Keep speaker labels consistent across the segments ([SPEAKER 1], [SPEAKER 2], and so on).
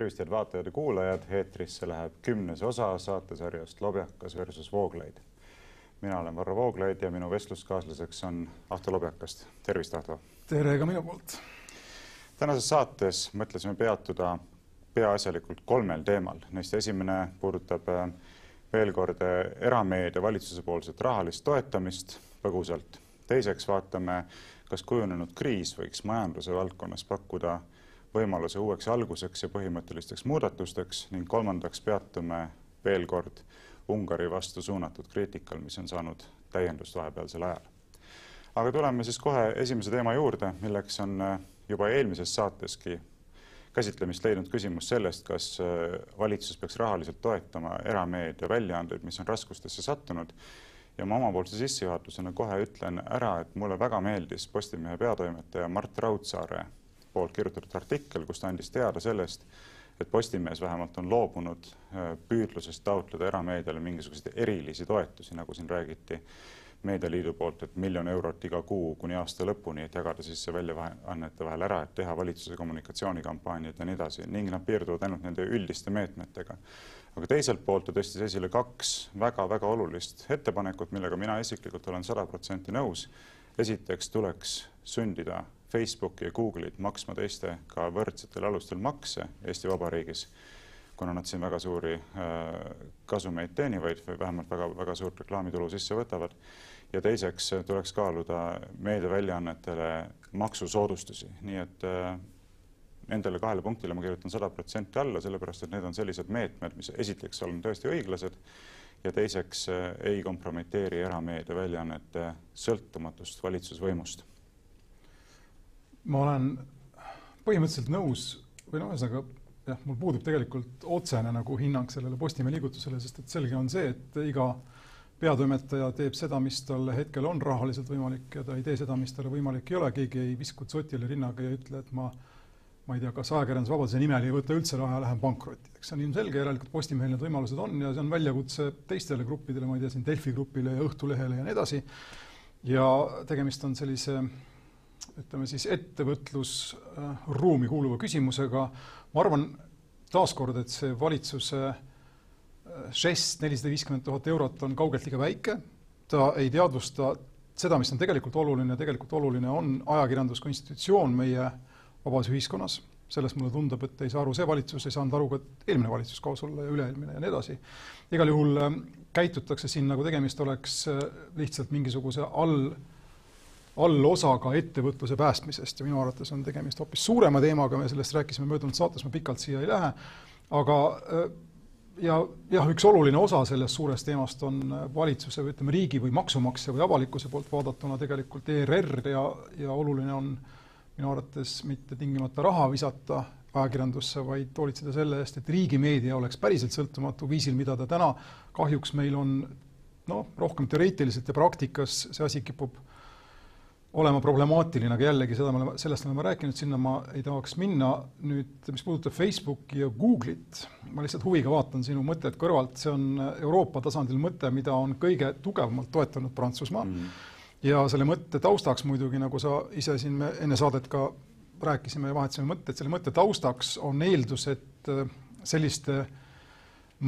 [SPEAKER 1] tervist, head vaatajad ja kuulajad, eetrisse läheb kümnes osa saatesarjast Lobjakas versus Vooglaid. mina olen Varro Vooglaid ja minu vestluskaaslaseks on Ahto Lobjakast. tervist, Ahto!
[SPEAKER 2] tere ka minu poolt!
[SPEAKER 1] tänases saates mõtlesime peatuda peaasjalikult kolmel teemal. Neist esimene puudutab äh, veel kord äh, erameedia valitsuse poolset rahalist toetamist põgusalt. teiseks vaatame, kas kujunenud kriis võiks majanduse valdkonnas pakkuda võimaluse uueks alguseks ja põhimõttelisteks muudatusteks ning kolmandaks peatume veel kord Ungari vastu suunatud kriitikal, mis on saanud täiendust vahepealsel ajal. aga tuleme siis kohe esimese teema juurde, milleks on äh, juba eelmises saateski käsitlemist leidnud küsimus sellest, kas äh, valitsus peaks rahaliselt toetama erameedia väljaandeid, mis on raskustesse sattunud. ja ma omapoolse sissejuhatusena kohe ütlen ära, et mulle väga meeldis Postimehe peatoimetaja Mart Raudsaare poolt kirjutatud artikkel, kus ta andis teada sellest, et Postimees vähemalt on loobunud äh, püüdlusest taotleda erameediale mingisuguseid erilisi toetusi, nagu siin räägiti Meedialiidu poolt, et miljon eurot iga kuu kuni aasta lõpuni, et jagada siis see väljaannete vahel ära, et teha valitsuse kommunikatsioonikampaaniat ja nii edasi ning nad piirduvad ainult nende üldiste meetmetega. aga teiselt poolt ta tõstis esile kaks väga-väga olulist ettepanekut, millega mina isiklikult olen sada protsenti nõus. esiteks tuleks sundida Facebooki ja Google'it maksma teistega võrdsetel alustel makse Eesti Vabariigis, kuna nad siin väga suuri äh, kasumeid teenivad või vähemalt väga-väga suurt reklaamitulu sisse võtavad. ja teiseks tuleks kaaluda meediaväljaannetele maksusoodustusi, nii et äh, nendele kahele punktile ma kirjutan sada protsenti alla, sellepärast et need on sellised meetmed, mis esiteks on tõesti õiglased ja teiseks äh, ei kompromiteeri erameedia väljaannete sõltumatust valitsusvõimust
[SPEAKER 2] ma olen põhimõtteliselt nõus või noh, ühesõnaga jah, mul puudub tegelikult otsene nagu hinnang sellele Postimehe liigutusele, sest et selge on see, et iga peatoimetaja teeb seda, mis talle hetkel on rahaliselt võimalik ja ta ei tee seda, mis talle võimalik ei ole, keegi ei visku tsotile rinnaga ja ütle, et ma ma ei tea, kas ajakirjandusvabaduse nimel ei võta üldse raha ja lähen pankrotti, eks see on ilmselge, järelikult Postimehel need võimalused on ja see on väljakutse teistele gruppidele, ma ei tea, siin Delfi grupile ja Õhtulehele ja nii edasi. ja tegemist on sellise ütleme siis ettevõtlusruumi kuuluva küsimusega. ma arvan taaskord, et see valitsuse äh, žest nelisada viiskümmend tuhat eurot on kaugelt liiga väike. ta ei teadvusta seda, mis on tegelikult oluline, tegelikult oluline on ajakirjandus kui institutsioon meie vabas ühiskonnas. sellest mulle tundub, et ei saa aru see valitsus, ei saanud aru ka eelmine valitsus kaasa olla ja üle-eelmine ja nii edasi. igal juhul äh, käitutakse siin nagu tegemist oleks äh, lihtsalt mingisuguse all allosaga ettevõtluse päästmisest. Ja minu arvates on tegemist hoopis suurema teemaga, me sellest rääkisime möödunud saates, ma pikalt siia ei lähe, aga äh, ja jah, üks oluline osa sellest suurest teemast on valitsuse või ütleme, riigi või maksumaksja või avalikkuse poolt vaadatuna tegelikult ERR ja, ja oluline on minu arvates mitte tingimata raha visata ajakirjandusse, vaid hoolitseda selle eest, et riigimeedia oleks päriselt sõltumatu viisil, mida ta täna kahjuks meil on noh, rohkem teoreetiliselt ja praktikas see asi kipub olema problemaatiline, aga jällegi seda me oleme, sellest oleme rääkinud, sinna ma ei tahaks minna. nüüd, mis puudutab Facebooki ja Google'it, ma lihtsalt huviga vaatan sinu mõtet kõrvalt, see on Euroopa tasandil mõte, mida on kõige tugevamalt toetanud Prantsusmaa mm. ja selle mõtte taustaks muidugi, nagu sa ise siin enne saadet ka rääkisime ja vahetasime mõtteid, selle mõtte taustaks on eeldus, et äh, selliste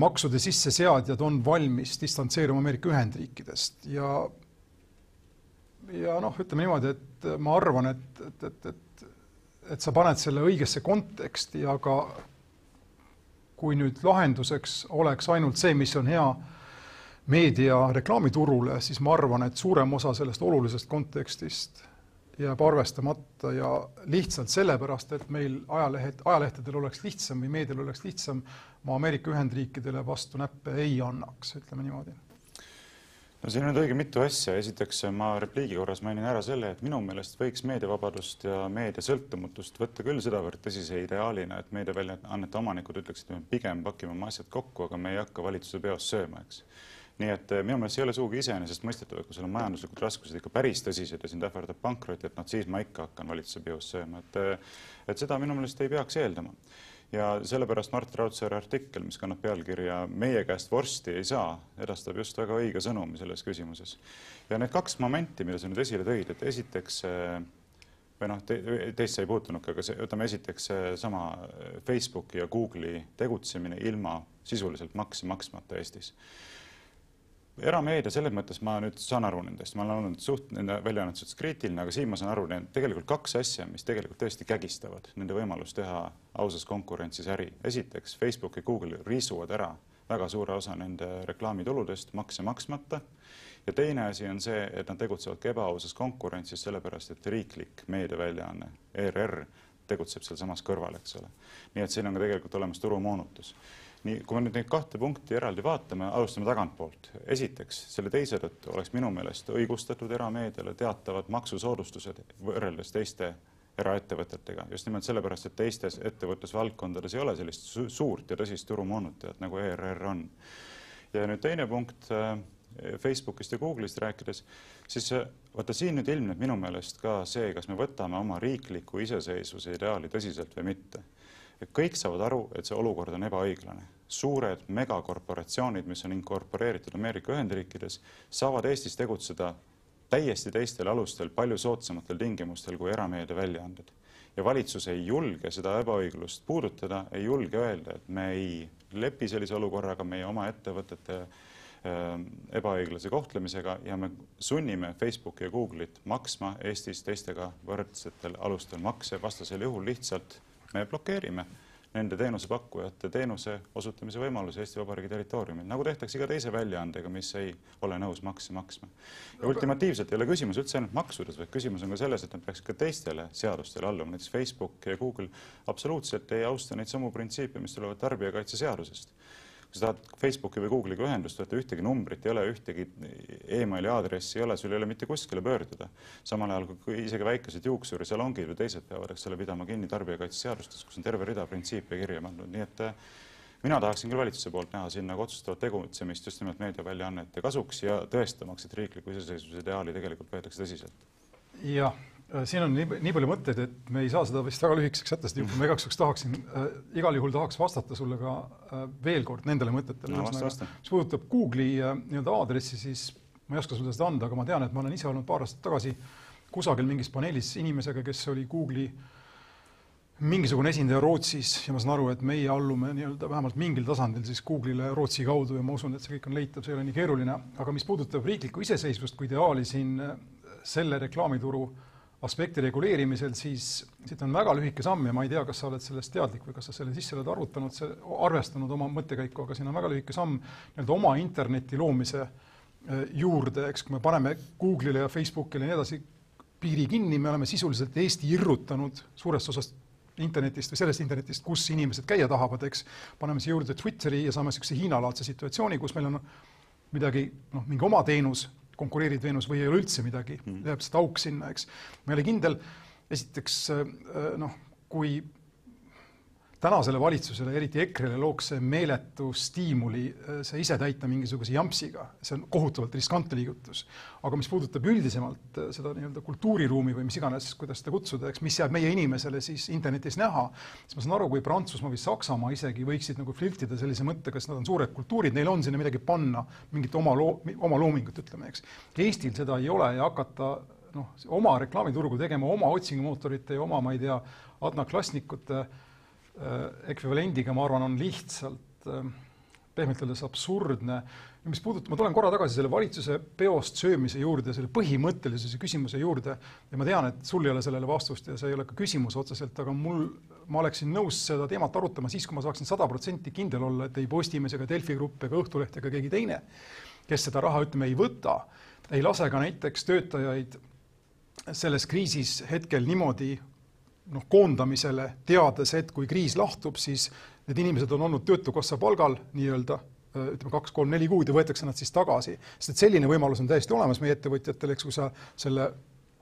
[SPEAKER 2] maksude sisseseadjad on valmis distantseeruma Ameerika Ühendriikidest ja ja noh, ütleme niimoodi, et ma arvan, et, et, et, et, et sa paned selle õigesse konteksti, aga kui nüüd lahenduseks oleks ainult see, mis on hea meedia reklaamiturule, siis ma arvan, et suurem osa sellest olulisest kontekstist jääb arvestamata ja lihtsalt sellepärast, et meil ajalehed, ajalehtedel oleks lihtsam või meedial oleks lihtsam, ma Ameerika Ühendriikidele vastu näppe ei annaks, ütleme niimoodi
[SPEAKER 1] no siin on nüüd õige mitu asja, esiteks ma repliigi korras mainin ära selle, et minu meelest võiks meediavabadust ja meedia sõltumatust võtta küll sedavõrd tõsise ideaalina, et meediaväljaannete omanikud ütleksid, et me pigem pakime oma asjad kokku, aga me ei hakka valitsuse peos sööma, eks. nii et eh, minu meelest ei ole sugugi iseenesestmõistetav, et kui sul on majanduslikud raskused ikka päris tõsised ja sind ähvardab pankrot, et noh, siis ma ikka hakkan valitsuse peos sööma, et eh, et seda minu meelest ei peaks eeldama ja sellepärast Mart Raudsaare artikkel, mis kannab pealkirja Meie käest vorsti ei saa, edastab just väga õige sõnumi selles küsimuses. ja need kaks momenti, mida sa nüüd esile tõid, et esiteks või noh te,, teist see ei puutunudki, aga see, võtame esiteks seesama Facebooki ja Google'i tegutsemine ilma sisuliselt makse maksmata Eestis erameedia, selles mõttes ma nüüd saan aru nendest, ma olen olnud suht nende väljaannete suhtes kriitiline, aga siin ma saan aru, need tegelikult kaks asja, mis tegelikult tõesti kägistavad nende võimalust teha ausas konkurentsis äri. esiteks, Facebook ja Google riisuvad ära väga suure osa nende reklaamituludest makse maksmata. ja teine asi on see, et nad tegutsevad ka ebaausas konkurentsis, sellepärast et riiklik meediaväljaanne ERR tegutseb sealsamas kõrval, eks ole. nii et siin on ka tegelikult olemas turumoonutus nii, kui me nüüd neid kahte punkti eraldi vaatame, alustame tagantpoolt. esiteks, selle teise tõttu oleks minu meelest õigustatud erameediale teatavad maksusoodustused võrreldes teiste eraettevõtetega, just nimelt sellepärast, et teistes ettevõtlusvaldkondades ei ole sellist su suurt ja tõsist turumoonutajat nagu ERR on. ja nüüd teine punkt äh, Facebookist ja Google'ist rääkides, siis äh, vaata siin nüüd ilmneb minu meelest ka see, kas me võtame oma riikliku iseseisvuse ideaali tõsiselt või mitte kõik saavad aru, et see olukord on ebaõiglane. suured megakorporatsioonid, mis on inkorporeeritud Ameerika Ühendriikides, saavad Eestis tegutseda täiesti teistel alustel, palju soodsamatel tingimustel kui erameediaväljaanded. ja valitsus ei julge seda ebaõiglust puudutada, ei julge öelda, et me ei lepi sellise olukorraga meie oma ettevõtete äh, ebaõiglase kohtlemisega ja me sunnime Facebooki ja Google'it maksma Eestis teistega võrdsetel alustel makse, vastasel juhul lihtsalt me blokeerime nende teenusepakkujate teenuse osutamise võimaluse Eesti Vabariigi territooriumil, nagu tehtakse iga teise väljaandega, mis ei ole nõus makse maksma. ja ultimatiivselt ei ole küsimus üldse ainult maksudes, vaid küsimus on ka selles, et nad peaksid ka teistele seadustele alluma, näiteks Facebook ja Google absoluutselt ei austa neid samu printsiipe, mis tulevad tarbijakaitseseadusest kui sa tahad Facebooki või Google'iga ühendust võtta, ühtegi numbrit ei ole, ühtegi emaili aadressi ei ole, sul ei ole mitte kuskile pöörduda. samal ajal kui isegi väikesed juuksurisalongid või teised peavad, eks ole, pidama kinni tarbijakaitseseadustest, kus on terve rida printsiipe kirja pandud, nii et äh, mina tahaksin küll valitsuse poolt näha siin nagu otsustavat tegutsemist just nimelt meediaväljaannete kasuks ja tõestamaks, et riikliku iseseisvuse ideaali tegelikult võetakse tõsiselt.
[SPEAKER 2] jah siin on nii, nii palju mõtteid, et me ei saa seda vist väga lühikeseks jätta, sest ma igaks juhuks tahaksin äh,, igal juhul tahaks vastata sulle ka äh, veel kord nendele mõtetele
[SPEAKER 1] no,. mis
[SPEAKER 2] puudutab Google'i äh, nii-öelda aadressi, siis ma ei oska sulle seda anda, aga ma tean, et ma olen ise olnud paar aastat tagasi kusagil mingis paneelis inimesega, kes oli Google'i mingisugune esindaja Rootsis ja ma saan aru, et meie allume nii-öelda vähemalt mingil tasandil siis Google'ile Rootsi kaudu ja ma usun, et see kõik on leitav, see ei ole nii keeruline, aga mis puudutab riiklikku iseseisvust kui ideaali siin äh, selle reklaamituru äh, aspekti reguleerimisel, siis siit on väga lühike samm ja ma ei tea, kas sa oled sellest teadlik või kas sa selle sisse oled arvutanud, arvestanud oma mõttekäiku, aga siin on väga lühike samm nii-öelda oma interneti loomise äh, juurde, eks, kui me paneme Google'ile ja Facebookile ja nii edasi piiri kinni, me oleme sisuliselt Eesti irrutanud suurest osast internetist või sellest internetist, kus inimesed käia tahavad, eks, paneme siia juurde Twitteri ja saame niisuguse Hiina-laadse situatsiooni, kus meil on midagi, noh, mingi oma teenus konkureerid Veenus või ei ole üldse midagi mm, jääb seda auk sinna, eks. ma ei ole kindel, esiteks äh, noh, kui tänasele valitsusele, eriti EKRE-le looks see meeletu stiimuli äh, see ise täita mingisuguse jampsiga, see on kohutavalt riskantne liigutus. aga mis puudutab üldisemalt äh, seda nii-öelda kultuuriruumi või mis iganes, kuidas seda kutsuda, eks, mis jääb meie inimesele siis internetis näha, siis ma saan aru, kui Prantsusmaa või Saksamaa isegi võiksid nagu flirtida sellise mõttega, sest nad on suured kultuurid, neil on sinna midagi panna, mingit oma loo-, oma loomingut, ütleme, eks. Eestil seda ei ole ja hakata noh, oma reklaamiturgu tegema oma otsingumootorite ja oma, ma ei tea, Adna Klasnikute äh, ekvivalendiga, ma arvan, on lihtsalt äh, pehmelt öeldes absurdne. mis puudutab, ma tulen korra tagasi selle valitsuse peost söömise juurde, selle põhimõttelisuse küsimuse juurde ja ma tean, et sul ei ole sellele vastust ja see ei ole ka küsimus otseselt, aga mul, ma oleksin nõus seda teemat arutama siis, kui ma saaksin sada protsenti kindel olla, et ei Postimees ega Delfi Grupp ega Õhtuleht ega keegi teine, kes seda raha, ütleme, ei võta, ei lase ka näiteks töötajaid selles kriisis hetkel niimoodi noh, koondamisele, teades, et kui kriis lahtub, siis need inimesed on olnud Töötukassa palgal nii-öelda ütleme kaks, kolm, neli kuud ja võetakse nad siis tagasi, sest et selline võimalus on täiesti olemas meie ettevõtjatel, eks, kui sa selle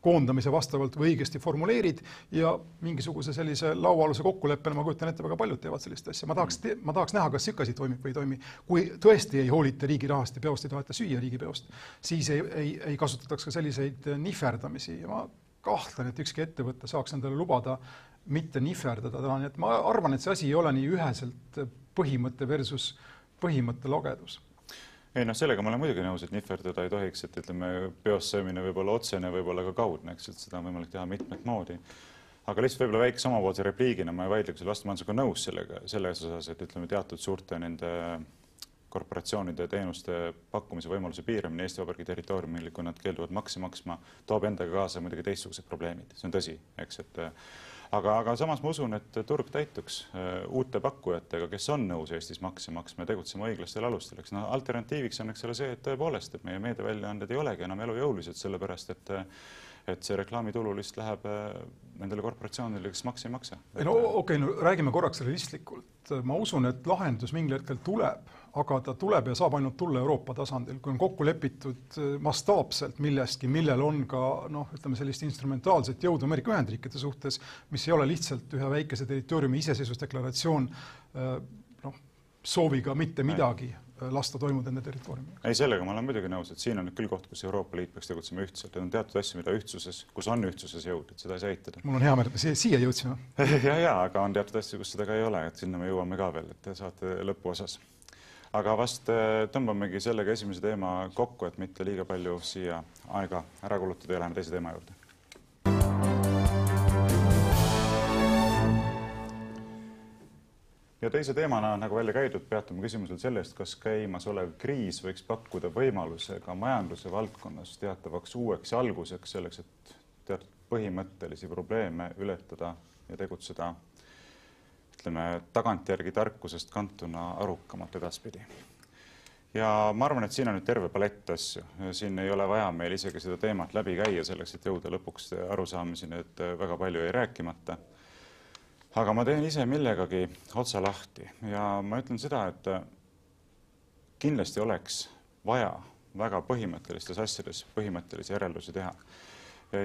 [SPEAKER 2] koondamise vastavalt või õigesti formuleerid ja mingisuguse sellise lauaaluse kokkuleppena ma kujutan ette, väga paljud teevad sellist asja. ma tahaks, ma tahaks näha, kas niisugune asi toimib või ei toimi. kui tõesti ei hoolita riigi rahast ja peost ei taheta süüa riigipeost, siis ei, ei, ei kasutataks ka selliseid nihverdamisi ja ma kahtlen, et ükski ettevõte saaks endale lubada mitte nihverdada täna, nii et ma arvan, et see asi ei ole nii üheselt põhimõte versus põhimõtte lagedus
[SPEAKER 1] ei noh, sellega ma olen muidugi nõus, et nihverdada ei tohiks, et ütleme, peos söömine võib olla otsene, võib olla ka kaudne, eks, et seda on võimalik teha mitmet moodi. aga lihtsalt võib-olla väikese omapoolse repliigina ma ei vaidle selle vastu, ma olen sinuga nõus sellega, selles osas, et ütleme, teatud suurte nende korporatsioonide teenuste pakkumise võimaluse piiramine Eesti Vabariigi territooriumil, kui nad keelduvad makse maksma, toob endaga kaasa muidugi teistsugused probleemid, see on tõsi, eks, et aga, aga samas ma usun, et turg täituks äh, uute pakkujatega, kes on nõus Eestis makse maksma ja tegutsema õiglastel alustel, eks noh, alternatiiviks on, eks ole, see, et tõepoolest, et meie meediaväljaanded ei olegi enam elujõulised, sellepärast et et see reklaamitulu lihtsalt läheb äh, nendele korporatsioonidele, kes makse ei maksa.
[SPEAKER 2] ei no okei okay,, no räägime korraks realistlikult. ma usun, et lahendus mingil hetkel tuleb aga ta tuleb ja saab ainult tulla Euroopa tasandil, kui on kokku lepitud äh, mastaapselt millestki, millel on ka noh, ütleme sellist instrumentaalset jõudu Ameerika Ühendriikide suhtes, mis ei ole lihtsalt ühe väikese territooriumi iseseisvusdeklaratsioon äh, noh, sooviga mitte midagi lasta toimuda ende territooriumil.
[SPEAKER 1] ei, sellega ma olen muidugi nõus, et siin on nüüd küll koht, kus Euroopa Liit peaks tegutsema ühtselt, on teatud asju, mida ühtsuses, kus on ühtsuses jõud, et seda ei saa eitada.
[SPEAKER 2] mul on hea meel, et me siia, siia jõudsime
[SPEAKER 1] ja, ja aga on teatud asju, kus seda ka ei ole, et sinna me jõuame ka veel, et saate lõpuosas aga vast äh, tõmbamegi sellega esimese teema kokku, et mitte liiga palju siia aega ära kulutada ja läheme teise teema juurde. Ja teise teemana, nagu välja käidud, peatume küsimusel sellest, kas käimasolev kriis võiks pakkuda võimaluse ka majanduse valdkonnas teatavaks uueks alguseks selleks, et teatud põhimõttelisi probleeme ületada ja tegutseda ütleme, tagantjärgi tarkusest kantuna arukamalt edaspidi. ja ma arvan, et siin on nüüd terve palett asju, siin ei ole vaja meil isegi seda teemat läbi käia selleks, et jõuda lõpuks arusaamiseni, et väga palju jäi rääkimata. Aga ma teen ise millegagi otsa lahti ja ma ütlen seda, et kindlasti oleks vaja väga põhimõttelistes asjades põhimõttelisi järeldusi teha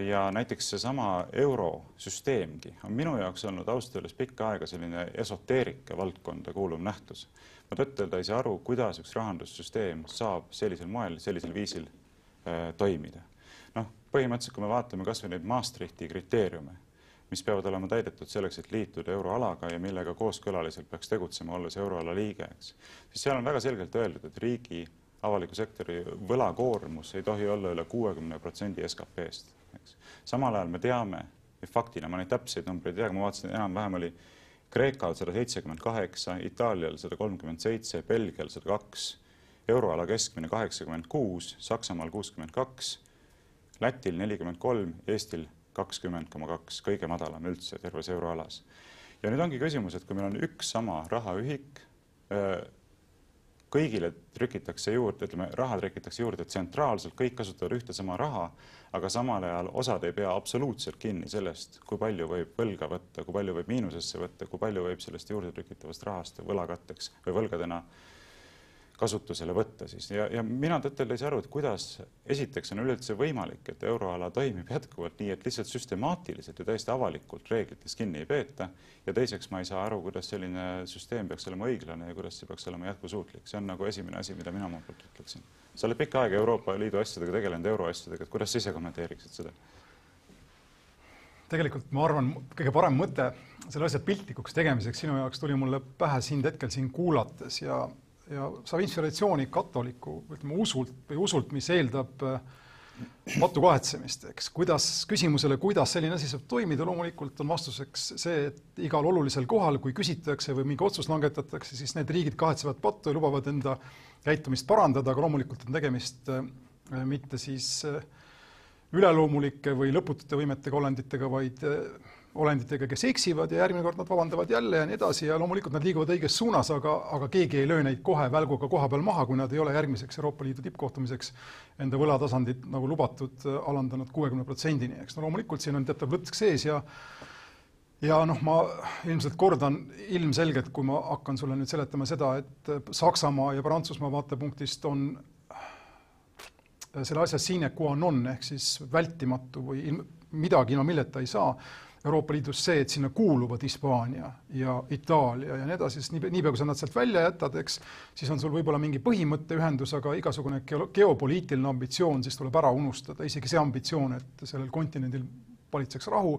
[SPEAKER 1] ja näiteks seesama eurosüsteemgi on minu jaoks olnud ausalt öeldes pikka aega selline esoteerika valdkonda kuuluv nähtus. ma tõtt-öelda ei saa aru, kuidas üks rahandussüsteem saab sellisel moel, sellisel viisil äh, toimida. noh, põhimõtteliselt, kui me vaatame kas või neid Maastrichti kriteeriume, mis peavad olema täidetud selleks, et liituda euroalaga ja millega kooskõlaliselt peaks tegutsema, olles euroala liige, eks, siis seal on väga selgelt öeldud, et riigi avaliku sektori võlakoormus ei tohi olla üle kuuekümne protsendi SKP-st eks. samal ajal me teame, faktina ma neid täpseid numbreid ei tea, ma vaatasin, enam-vähem oli Kreekal sada seitsekümmend kaheksa, Itaalial sada kolmkümmend seitse, Belgial sada kaks, euroala keskmine kaheksakümmend kuus, Saksamaal kuuskümmend kaks, Lätil nelikümmend kolm, Eestil kakskümmend koma kaks, kõige madalam üldse terves euroalas. ja nüüd ongi küsimus, et kui meil on üks sama rahaühik, kõigile trükitakse juurde, ütleme, raha trükitakse juurde tsentraalselt, kõik kasutavad ühte sama raha, aga samal ajal osad ei pea absoluutselt kinni sellest, kui palju võib võlga võtta, kui palju võib miinusesse võtta, kui palju võib sellest juurde trükitavast rahast võlakatteks või võlgadena kasutusele võtta siis ja, ja mina tõtt-öelda ei saa aru, et kuidas esiteks on üleüldse võimalik, et euroala toimib jätkuvalt nii, et lihtsalt süstemaatiliselt ja täiesti avalikult reeglitest kinni ei peeta. ja teiseks ma ei saa aru, kuidas selline süsteem peaks olema õiglane ja kuidas see peaks olema jätkusuutlik, see on nagu esimene asi, mida mina omalt poolt ütleksin. sa oled pikka aega Euroopa Liidu asjadega tegelenud, euroasjadega, et kuidas sa ise kommenteeriksid seda?
[SPEAKER 2] tegelikult ma arvan, kõige parem mõte selle asja piltlikuks tegemiseks sinu jaoks tuli mulle pähe sind hetkel siin kuulates ja ja saab inspiratsiooni katoliku, ütleme usult või usult, mis eeldab patu äh, kahetsemist, eks, kuidas, küsimusele, kuidas selline asi saab toimida, loomulikult on vastuseks see, et igal olulisel kohal, kui küsitakse või mingi otsus langetatakse, siis need riigid kahetsevad pattu ja lubavad enda käitumist parandada, aga loomulikult on tegemist äh, mitte siis äh, üleloomulike või lõputute võimetega olenditega, vaid olenditega, kes eksivad ja järgmine kord nad vabandavad jälle ja nii edasi ja loomulikult nad liiguvad õiges suunas, aga, aga keegi ei löö neid kohe välguga koha peal maha, kui nad ei ole järgmiseks Euroopa Liidu tippkohtumiseks enda võlatasandit nagu lubatud alandanud kuuekümne protsendini, eks no loomulikult siin on teatav lõtk sees ja ja noh, ma ilmselt kordan ilmselgelt, kui ma hakkan sulle nüüd seletama seda, et Saksamaa ja Prantsusmaa vaatepunktist on selle asja sine qua non ehk siis vältimatu või ilm, midagi ilma milleta ei saa Euroopa Liidus see, et sinna kuuluvad Hispaania ja Itaalia ja nii edasi, sest nii, niipea kui sa nad sealt välja jätad, eks, siis on sul võib-olla mingi põhimõtteühendus, aga igasugune geopoliitiline ambitsioon siis tuleb ära unustada, isegi see ambitsioon, et sellel kontinendil valitseks rahu,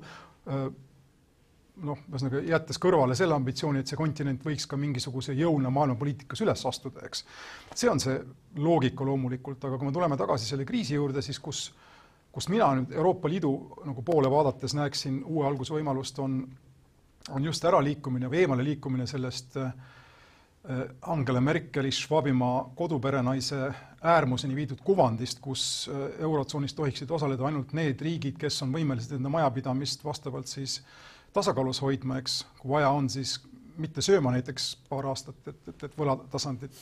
[SPEAKER 2] noh, ühesõnaga jättes kõrvale selle ambitsiooni, et see kontinent võiks ka mingisuguse jõuna maailmapoliitikas üles astuda, eks. see on see loogika loomulikult, aga kui me tuleme tagasi selle kriisi juurde, siis kus, kus mina nüüd Euroopa Liidu nagu poole vaadates näeksin uue algusvõimalust, on, on just äraliikumine või eemale liikumine sellest äh, Angela Merkeli Schwabimaa koduperenaise äärmuseni viidud kuvandist, kus äh, Eurotsoonis tohiksid osaleda ainult need riigid, kes on võimelised enda majapidamist vastavalt siis äh, tasakaalus hoidma, eks, kui vaja on, siis mitte sööma näiteks paar aastat, et, et, et võlatasandit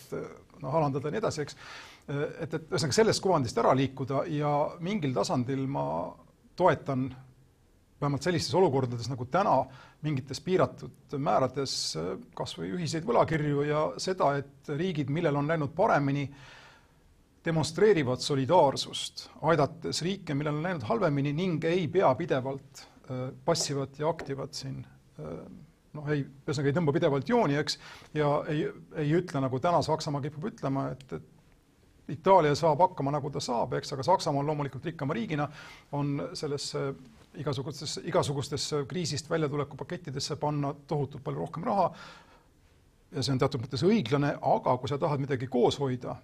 [SPEAKER 2] noh, alandada ja nii edasi, eks. Et, et ühesõnaga sellest kuvandist ära liikuda ja mingil tasandil ma toetan vähemalt sellistes olukordades nagu täna mingites piiratud määrades kas või ühiseid võlakirju ja seda, et riigid, millel on läinud paremini, demonstreerivad solidaarsust, aidates riike, millel on läinud halvemini ning ei pea pidevalt Äh, passivat ja aktivat siin äh, noh, ei, ühesõnaga ei tõmba pidevalt jooni, eks, ja ei, ei ütle, nagu täna Saksamaa kipub ütlema, et, et Itaalia saab hakkama, nagu ta saab, eks, aga Saksamaa on loomulikult rikkama riigina, on sellesse igasugustesse, igasugustesse kriisist väljatulekupakettidesse panna tohutult palju rohkem raha. Ja see on teatud mõttes õiglane, aga kui sa tahad midagi koos hoida,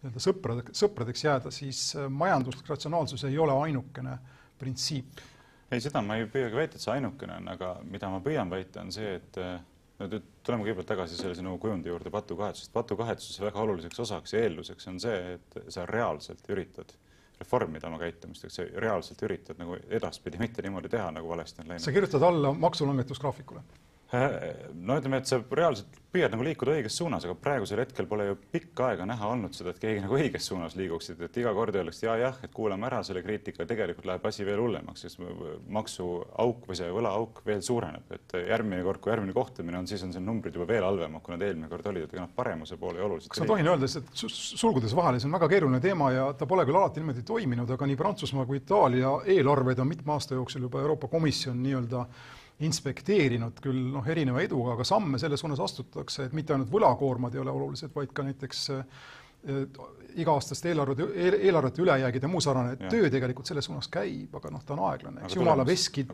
[SPEAKER 2] nii-öelda sõprad, sõpradeks jääda, siis majanduslik ratsionaalsus ei ole ainukene printsiip.
[SPEAKER 1] Ei, seda ma ei püüagi väita, et see ainukene on, aga mida ma püüan väita, on see, et no tuleme kõigepealt tagasi selle sinu kujundi juurde patukahetsusest. patukahetsuse väga oluliseks osaks ja eelduseks on see, et sa reaalselt üritad reformida oma käitumist, et sa reaalselt üritad nagu edaspidi mitte niimoodi teha, nagu valesti on läinud.
[SPEAKER 2] sa kirjutad alla maksulangetusgraafikule
[SPEAKER 1] no ütleme, et sa reaalselt püüad nagu liikuda õiges suunas, aga praegusel hetkel pole ju pikka aega näha olnud seda, et keegi nagu õiges suunas liiguksid, et iga kord öeldakse ja jah, et kuulame ära selle kriitika, tegelikult läheb asi veel hullemaks, sest maksuauk või see võlaauk veel suureneb, et järgmine kord, kui järgmine kohtumine on, siis on see numbrid juba veel halvemad, kui nad eelmine kord olid, et ega nad paremuse poole oluliselt.
[SPEAKER 2] kas ma tohin öelda, et sulgudes vahele, see on väga keeruline teema ja ta pole küll alati niimoodi toiminud, aga nii Prantsusmaa kui Itaalia eelarveid on mitme aasta jooksul juba Euroopa Komisjon nii-öelda inspekteerinud küll noh, erineva eduga, aga samme selles suunas astutakse, et mitte ainult võlakoormad ei ole olulised, vaid ka näiteks iga-aastaste eelarvete, eelarvete ülejäägid ja muu sarnane, et töö tegelikult selles suunas käib, aga noh, ta on aeglane, eks jumala veskid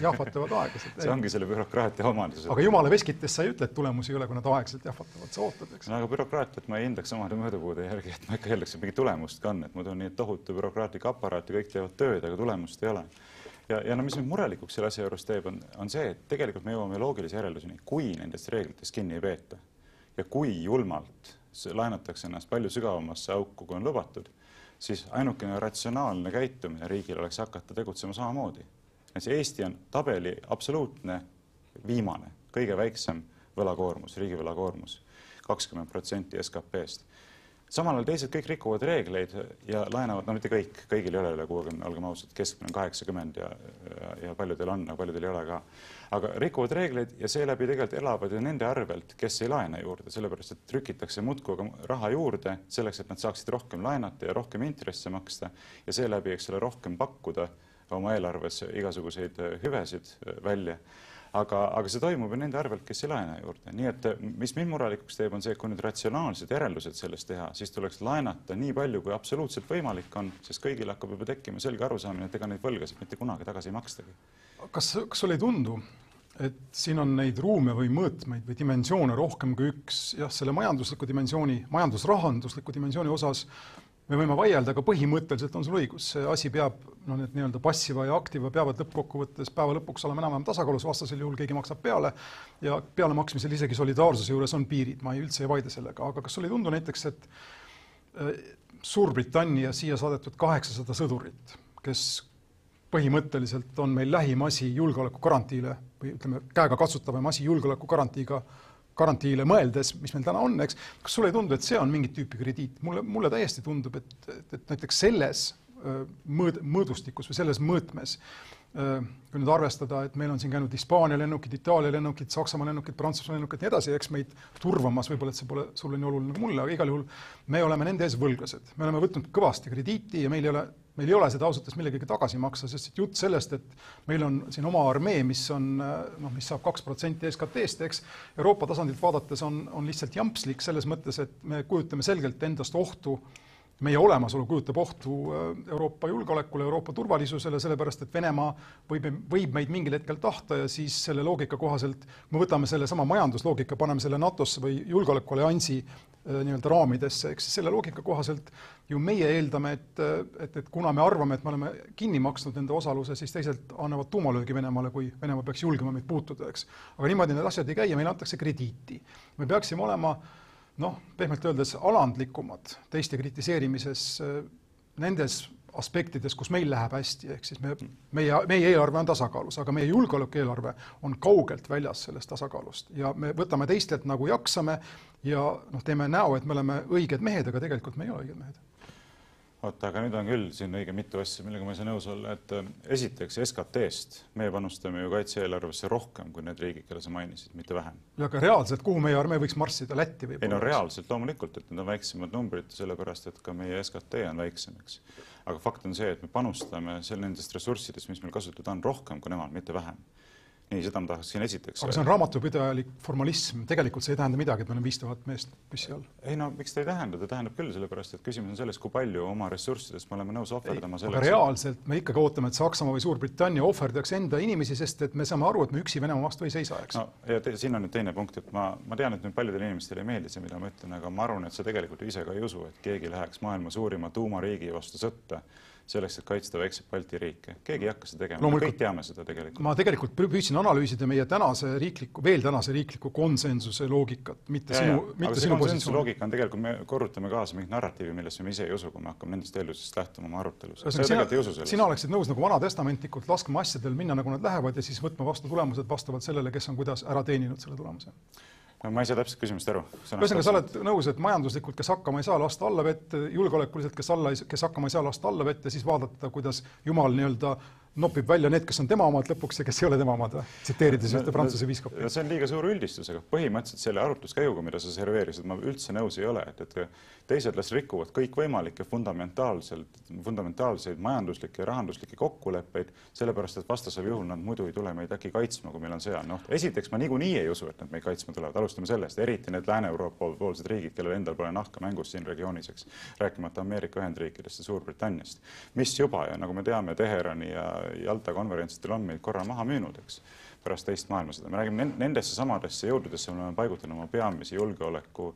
[SPEAKER 2] jahvatavad aeglaselt.
[SPEAKER 1] see ongi selle bürokraatia omadus.
[SPEAKER 2] aga jumala veskitest sa ei ütle, et tulemusi ei ole, kui nad aeglaselt jahvatavad, sa ootad, eks.
[SPEAKER 1] no aga bürokraatiat ma ei hindaks omade mõõdupuude järgi, et ma ikka eeldaks, et mingit tulemust ka on, et muidu on nii, et tohutu bürokraatlik aparaat ja kõik teevad tööd, aga tulemust ei ole ja, ja no mis mind murelikuks selle asja juures teeb, on, on see, et tegelikult me jõuame loogilise järelduseni, kui nendest reeglitest kinni ei peeta ja kui julmalt laenatakse ennast palju sügavamasse auku, kui on lubatud, siis ainukene ratsionaalne käitumine riigil oleks hakata tegutsema samamoodi. näiteks Eesti on tabeli absoluutne viimane, kõige väiksem võlakoormus, riigi võlakoormus, kakskümmend protsenti SKP-st samal ajal teised kõik rikuvad reegleid ja laenavad, no mitte kõik, kõigil ei ole üle kuuekümne, olgem ausad, keskmine on kaheksakümmend ja, ja, ja paljudel on, aga paljudel ei ole ka. aga rikuvad reegleid ja seeläbi tegelikult elavad ju nende arvelt, kes ei laena juurde, sellepärast et trükitakse muudkui raha juurde selleks, et nad saaksid rohkem laenata ja rohkem intresse maksta ja seeläbi, eks ole, rohkem pakkuda oma eelarves igasuguseid hüvesid välja aga, aga see toimub ju nende arvelt, kes ei laena juurde, nii et mis mind murelikuks teeb, on see, et kui nüüd ratsionaalsed järeldused sellest teha, siis tuleks laenata nii palju, kui absoluutselt võimalik on, sest kõigil hakkab juba tekkima selge arusaamine, et ega neid võlgasid mitte kunagi tagasi ei makstagi.
[SPEAKER 2] kas, kas sulle ei tundu, et siin on neid ruume või mõõtmeid või dimensioone rohkem kui üks, jah, selle majandusliku dimensiooni, majandusrahandusliku dimensiooni osas me võime vaielda, aga põhimõtteliselt on sul õigus, see asi peab, no need nii-öelda passiva ja aktiva peavad lõppkokkuvõttes päeva lõpuks olema enam-vähem tasakaalus, vastasel juhul keegi maksab peale ja pealemaksmisel isegi solidaarsuse juures on piirid, ma ei, üldse ei vaidle sellega, aga kas sulle ei tundu näiteks, et äh, Suurbritannia siia saadetud kaheksasada sõdurit, kes põhimõtteliselt on meil lähim asi julgeolekugarantiile või ütleme, käegakatsutavam asi julgeolekugarantiiga garantiile mõeldes, mis meil täna on, eks, kas sulle ei tundu, et see on mingit tüüpi krediit? mulle, mulle täiesti tundub, et, et, et näiteks selles mõõd, mõõdustikus või selles mõõtmes kui nüüd arvestada, et meil on siin käinud Hispaania lennukid, Itaalia lennukid, Saksamaa lennukid, Prantsusmaa lennukid, nii edasi, eks meid turvamas, võib-olla et see pole sulle nii oluline nagu mulle, aga igal juhul me oleme nende ees võlglased, me oleme võtnud kõvasti krediiti ja meil ei ole meil ei ole seda ausalt öeldes millegagi tagasi maksta, sest et jutt sellest, et meil on siin oma armee, mis on noh, mis saab kaks protsenti SKT-st, eks, Euroopa tasandilt vaadates on, on lihtsalt jampslik selles mõttes, et me kujutame selgelt endast ohtu meie olemasolu kujutab ohtu Euroopa julgeolekule, Euroopa turvalisusele, sellepärast et Venemaa võib, võib meid mingil hetkel tahta ja siis selle loogika kohaselt, kui me võtame sellesama majandusloogika, paneme selle NATO-sse või julgeolekualliansi nii-öelda raamidesse, eks selle loogika kohaselt ju meie eeldame, et, et, et kuna me arvame, et me oleme kinni maksnud nende osaluse, siis teised annavad tuumalöögi Venemaale, kui Venemaa peaks julgema meid puutuda, eks. aga niimoodi need asjad ei käi ja meile antakse krediiti. me peaksime olema noh, pehmelt öeldes alandlikumad teiste kritiseerimises nendes aspektides, kus meil läheb hästi, ehk siis me, meie, meie eelarve on tasakaalus, aga meie julgeolekueelarve on kaugelt väljas sellest tasakaalust. Ja me võtame teistelt nagu jaksame ja noh, teeme näo, et me oleme õiged mehed, aga tegelikult me ei ole õiged mehed
[SPEAKER 1] oota, aga nüüd on küll siin õige mitu asja, millega ma ei saa nõus olla, et äh, esiteks SKT-st me panustame ju kaitse-eelarvesse rohkem kui need riigid, keda sa mainisid, mitte vähem.
[SPEAKER 2] aga reaalselt, kuhu meie armee võiks marssida, Lätti võib-olla?
[SPEAKER 1] ei no reaalselt loomulikult, et need on väiksemad numbrid, sellepärast et ka meie SKT on väiksem, eks. aga fakt on see, et me panustame seal nendest ressurssidest, mis meil kasutada on, rohkem kui nemad, mitte vähem nii, seda ma tahaksin esiteks.
[SPEAKER 2] aga see on raamatupidajalik formalism, tegelikult see ei tähenda midagi, et meil on viis tuhat meest püssi all.
[SPEAKER 1] ei no miks ta ei tähenda, ta tähendab küll, sellepärast et küsimus on selles, kui palju oma ressurssidest me oleme nõus ohverdama selleks.
[SPEAKER 2] aga reaalselt me ikkagi ootame, et Saksamaa või Suurbritannia ohverdaks enda inimesi, sest et me saame aru, et me üksi Venemaa vastu ei seisa, eks.
[SPEAKER 1] no ja te, siin on nüüd teine punkt, et ma, ma tean, et nüüd paljudele inimestele ei meeldi see, mida ma ütlen, aga ma arvan, et sa tegelikult ju ise ka ei usu, et keegi läheks maailma suurima tuumariigi vastu sõtta selleks, et kaitsta väikseid Balti riike. keegi ei hakka seda tegema, me kõik teame seda tegelikult.
[SPEAKER 2] ma tegelikult püüdsin analüüsida meie tänase riikliku, veel tänase riikliku konsensuse loogikat, mitte ja, sinu, mitte sinu positsiooni.
[SPEAKER 1] loogika on tegelikult, me korrutame kaasa mingit narratiivi, millesse me ise ei usu, kui me hakkame nendest eeldusest lähtuma oma arutelus. sina,
[SPEAKER 2] sina oleksid nõus nagu vanatestamentlikult laskma asjadel minna, nagu nad lähevad ja siis võtma vastu tulemused vastavalt sellele, kes on kuidas ära teeninud selle tulemuse
[SPEAKER 1] no ma ei saa täpselt küsimust aru.
[SPEAKER 2] ühesõnaga, sa oled nõus, et majanduslikult, kes hakkama ei saa, lasta alla vette, julgeolekuliselt, kes alla, kes hakkama ei saa, lasta alla vette, siis vaadata, kuidas jumal nii-öelda nopib välja need, kes on tema omad lõpuks ja kes ei ole tema omad, tsiteerides ühte Prantsuse piiskopi.
[SPEAKER 1] see on liiga suur üldistus, aga põhimõtteliselt selle arutluskäiguga, mida sa serveerisid, ma üldse nõus ei ole, et, et teised las rikuvad kõikvõimalikke fundamentaalselt, fundamentaalseid majanduslikke ja rahanduslikke kokkuleppeid, sellepärast et vastasel juhul nad muidu ei tule meid äkki kaitsma, kui meil on sõjaline oht. esiteks ma niikuinii ei usu, et nad meid kaitsma tulevad, alustame sellest, eriti need Lääne-Euroopa poolsed riigid, kellel endal pole nahka mängus siin regioonis, eks, rääkimata Ameerika Ühendriikidest ja Suurbritanniast, mis juba ja nagu me teame, Teherani ja Jalta konverentsidel on meid korra maha müünud, eks, pärast teist maailmasõda. me räägime nendesse samadesse jõududesse, me oleme paigutanud oma peamisi julgeoleku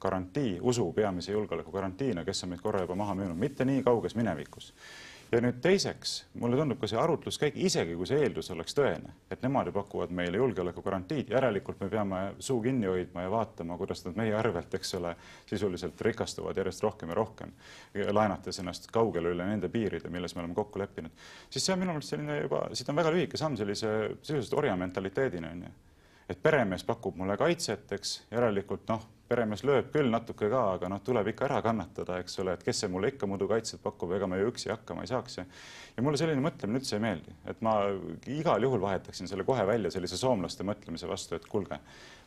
[SPEAKER 1] garantii, usu peamise julgeoleku garantiina, kes on meid korra juba maha müünud, mitte nii kauges minevikus. Ja nüüd teiseks, mulle tundub ka see arutluskäik, isegi kui see eeldus oleks tõene, et nemad ju pakuvad meile julgeolekugarantiid, järelikult me peame suu kinni hoidma ja vaatama, kuidas nad meie arvelt, eks ole, sisuliselt rikastuvad järjest rohkem ja rohkem, laenates ennast kaugele üle nende piiride, milles me oleme kokku leppinud, siis see on minu meelest selline juba, siit on väga lühike samm sellise sisuliselt orjamentaliteedini, on ju. et peremees pakub mulle kaitset, eks, järelikult noh peremees lööb küll natuke ka, aga noh, tuleb ikka ära kannatada, eks ole, et kes see mulle ikka muidu kaitset pakub, ega ma ju üksi hakkama ei saaks. ja mulle selline mõtlemine üldse ei meeldi, et ma igal juhul vahetaksin selle kohe välja sellise soomlaste mõtlemise vastu, et kuulge,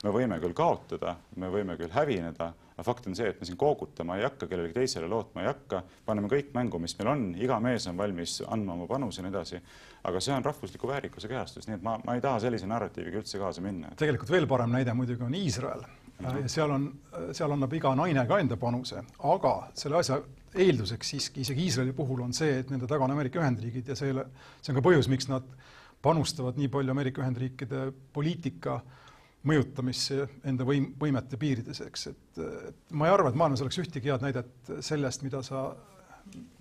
[SPEAKER 1] me võime küll kaotada, me võime küll hävineda, aga fakt on see, et me siin koogutama ei hakka, kellelegi teisele lootma ei hakka, paneme kõik mängu, mis meil on, iga mees on valmis andma oma panuse ja nii edasi. aga see on rahvusliku väärikuse kehastus, nii et ma, ma ei taha sellise narratiiviga üldse kaasa minna.
[SPEAKER 2] tegelikult veel parem näide muidugi on Iisrael ja seal on, seal annab iga naine ka enda panuse, aga selle asja eelduseks siiski isegi Iisraeli puhul on see, et nende taga on Ameerika Ühendriigid ja see, see on ka põhjus, miks nad panustavad nii palju Ameerika Ühendriikide poliitika mõjutamisse enda võim, võimete piirides, eks, et, et ma ei arva, et maailmas oleks ühtegi head näidet sellest, mida sa,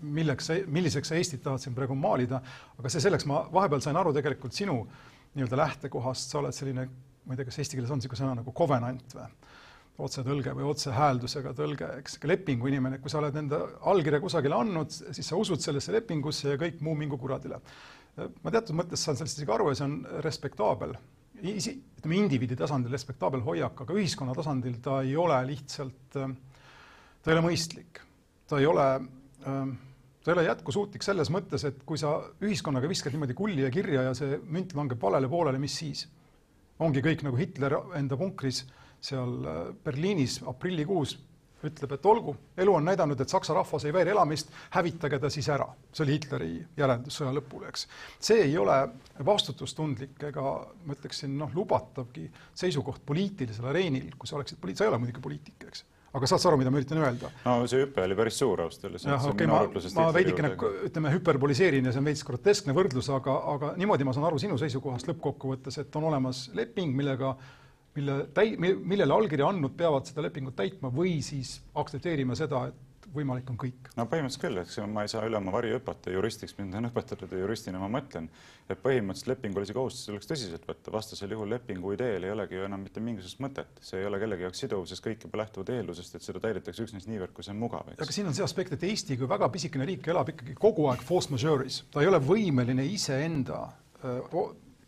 [SPEAKER 2] milleks sa, milliseks sa Eestit tahad siin praegu maalida, aga see selleks, ma vahepeal sain aru tegelikult sinu nii-öelda lähtekohast, sa oled selline ma ei tea, kas eesti keeles on niisugune sõna nagu covenant või otsetõlge või otsehääldusega tõlge, eks, lepingu inimene, kui sa oled enda allkirja kusagile andnud, siis sa usud sellesse lepingusse ja kõik muu mingu kuradile. ma teatud mõttes saan sellest isegi aru ja see on respektaabel, isi-, ütleme indiviidi tasandil respektaabel hoiak, aga ühiskonna tasandil ta ei ole lihtsalt, ta ei ole mõistlik, ta ei ole ta ei ole jätkusuutlik selles mõttes, et kui sa ühiskonnaga viskad niimoodi kulli ja kirja ja see münt langeb valele poolele, mis siis? Ongi kõik nagu Hitler enda punkris seal äh, Berliinis aprillikuus ütleb, et olgu, elu on näidanud, et saksa rahvas ei vääri elamist, hävitage ta siis ära. see oli Hitleri järeldus sõja lõpul, eks. see ei ole vastutustundlik ega ma ütleksin, noh, lubatavgi seisukoht poliitilisel areenil, kui sa oleksid poliit-, sa ei ole muidugi poliitik, eks. Aga saad sa aru, mida ma üritan öelda?
[SPEAKER 1] no see hüpe oli päris suur ausalt öeldes.
[SPEAKER 2] jah, okei ma, ma veidikene ütleme, hüperboliseerin ja see on veits groteskne võrdlus, aga, aga niimoodi ma saan aru sinu seisukohast lõppkokkuvõttes, et on olemas leping, millega mille täi-, millele allkirja andnud peavad seda lepingut täitma või siis aktsepteerima seda, et võimalik on kõik.
[SPEAKER 1] no põhimõtteliselt küll, eks ma ei saa üle oma vari hüpata, juristiks mind on õpetatud ja juristina ma mõtlen, et põhimõtteliselt lepingulisi kohustusi tuleks tõsiselt võtta, vastasel juhul lepingu ideel ei olegi ju enam mitte mingisugust mõtet, see ei ole kellegi jaoks siduv, sest kõik juba lähtuvad eeldusest, et seda täidetakse üksnes niivõrd, kui see on mugav.
[SPEAKER 2] aga siin on see aspekt, et Eesti kui väga pisikene riik elab ikkagi kogu aeg force majeure'is, ta ei ole võimeline iseenda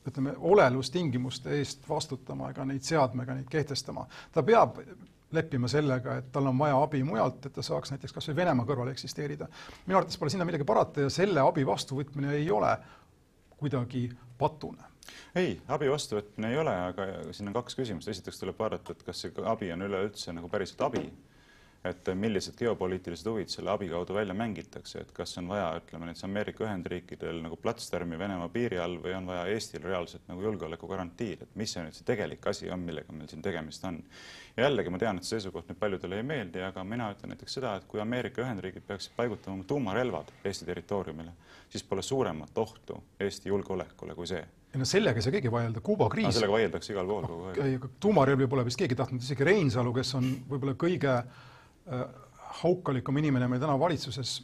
[SPEAKER 2] ütleme, olelustingimuste eest vastutama ega neid seadma ega neid kehtestama. ta peab leppima sellega, et tal on vaja abi mujalt, et ta saaks näiteks kas või Venemaa kõrval eksisteerida. minu arvates pole sinna midagi parata ja selle abi vastuvõtmine ei ole kuidagi patune.
[SPEAKER 1] Ei, abi vastuvõtmine ei ole, aga siin on kaks küsimust, esiteks tuleb vaadata, et kas see abi on üleüldse nagu päriselt abi et millised geopoliitilised huvid selle abi kaudu välja mängitakse, et kas on vaja, ütleme näiteks Ameerika Ühendriikidel nagu platstermi Venemaa piiri all või on vaja Eestil reaalselt nagu julgeolekugarantiid, et mis see nüüd see tegelik asi on, millega meil siin tegemist on. ja jällegi ma tean, et see seisukoht nüüd paljudele ei meeldi, aga mina ütlen näiteks seda, et kui Ameerika Ühendriigid peaksid paigutama oma tuumarelvad Eesti territooriumile, siis pole suuremat ohtu Eesti julgeolekule kui see
[SPEAKER 2] ei no sellega ei saa keegi vaielda, Kuuba kriis no,.
[SPEAKER 1] sellega vaieldakse igal pool kogu
[SPEAKER 2] aeg. tuumarelvi pole vist keegi tahtnud, isegi Reinsalu, kes on võib-olla kõige Äh, haukalikum inimene meil täna valitsuses,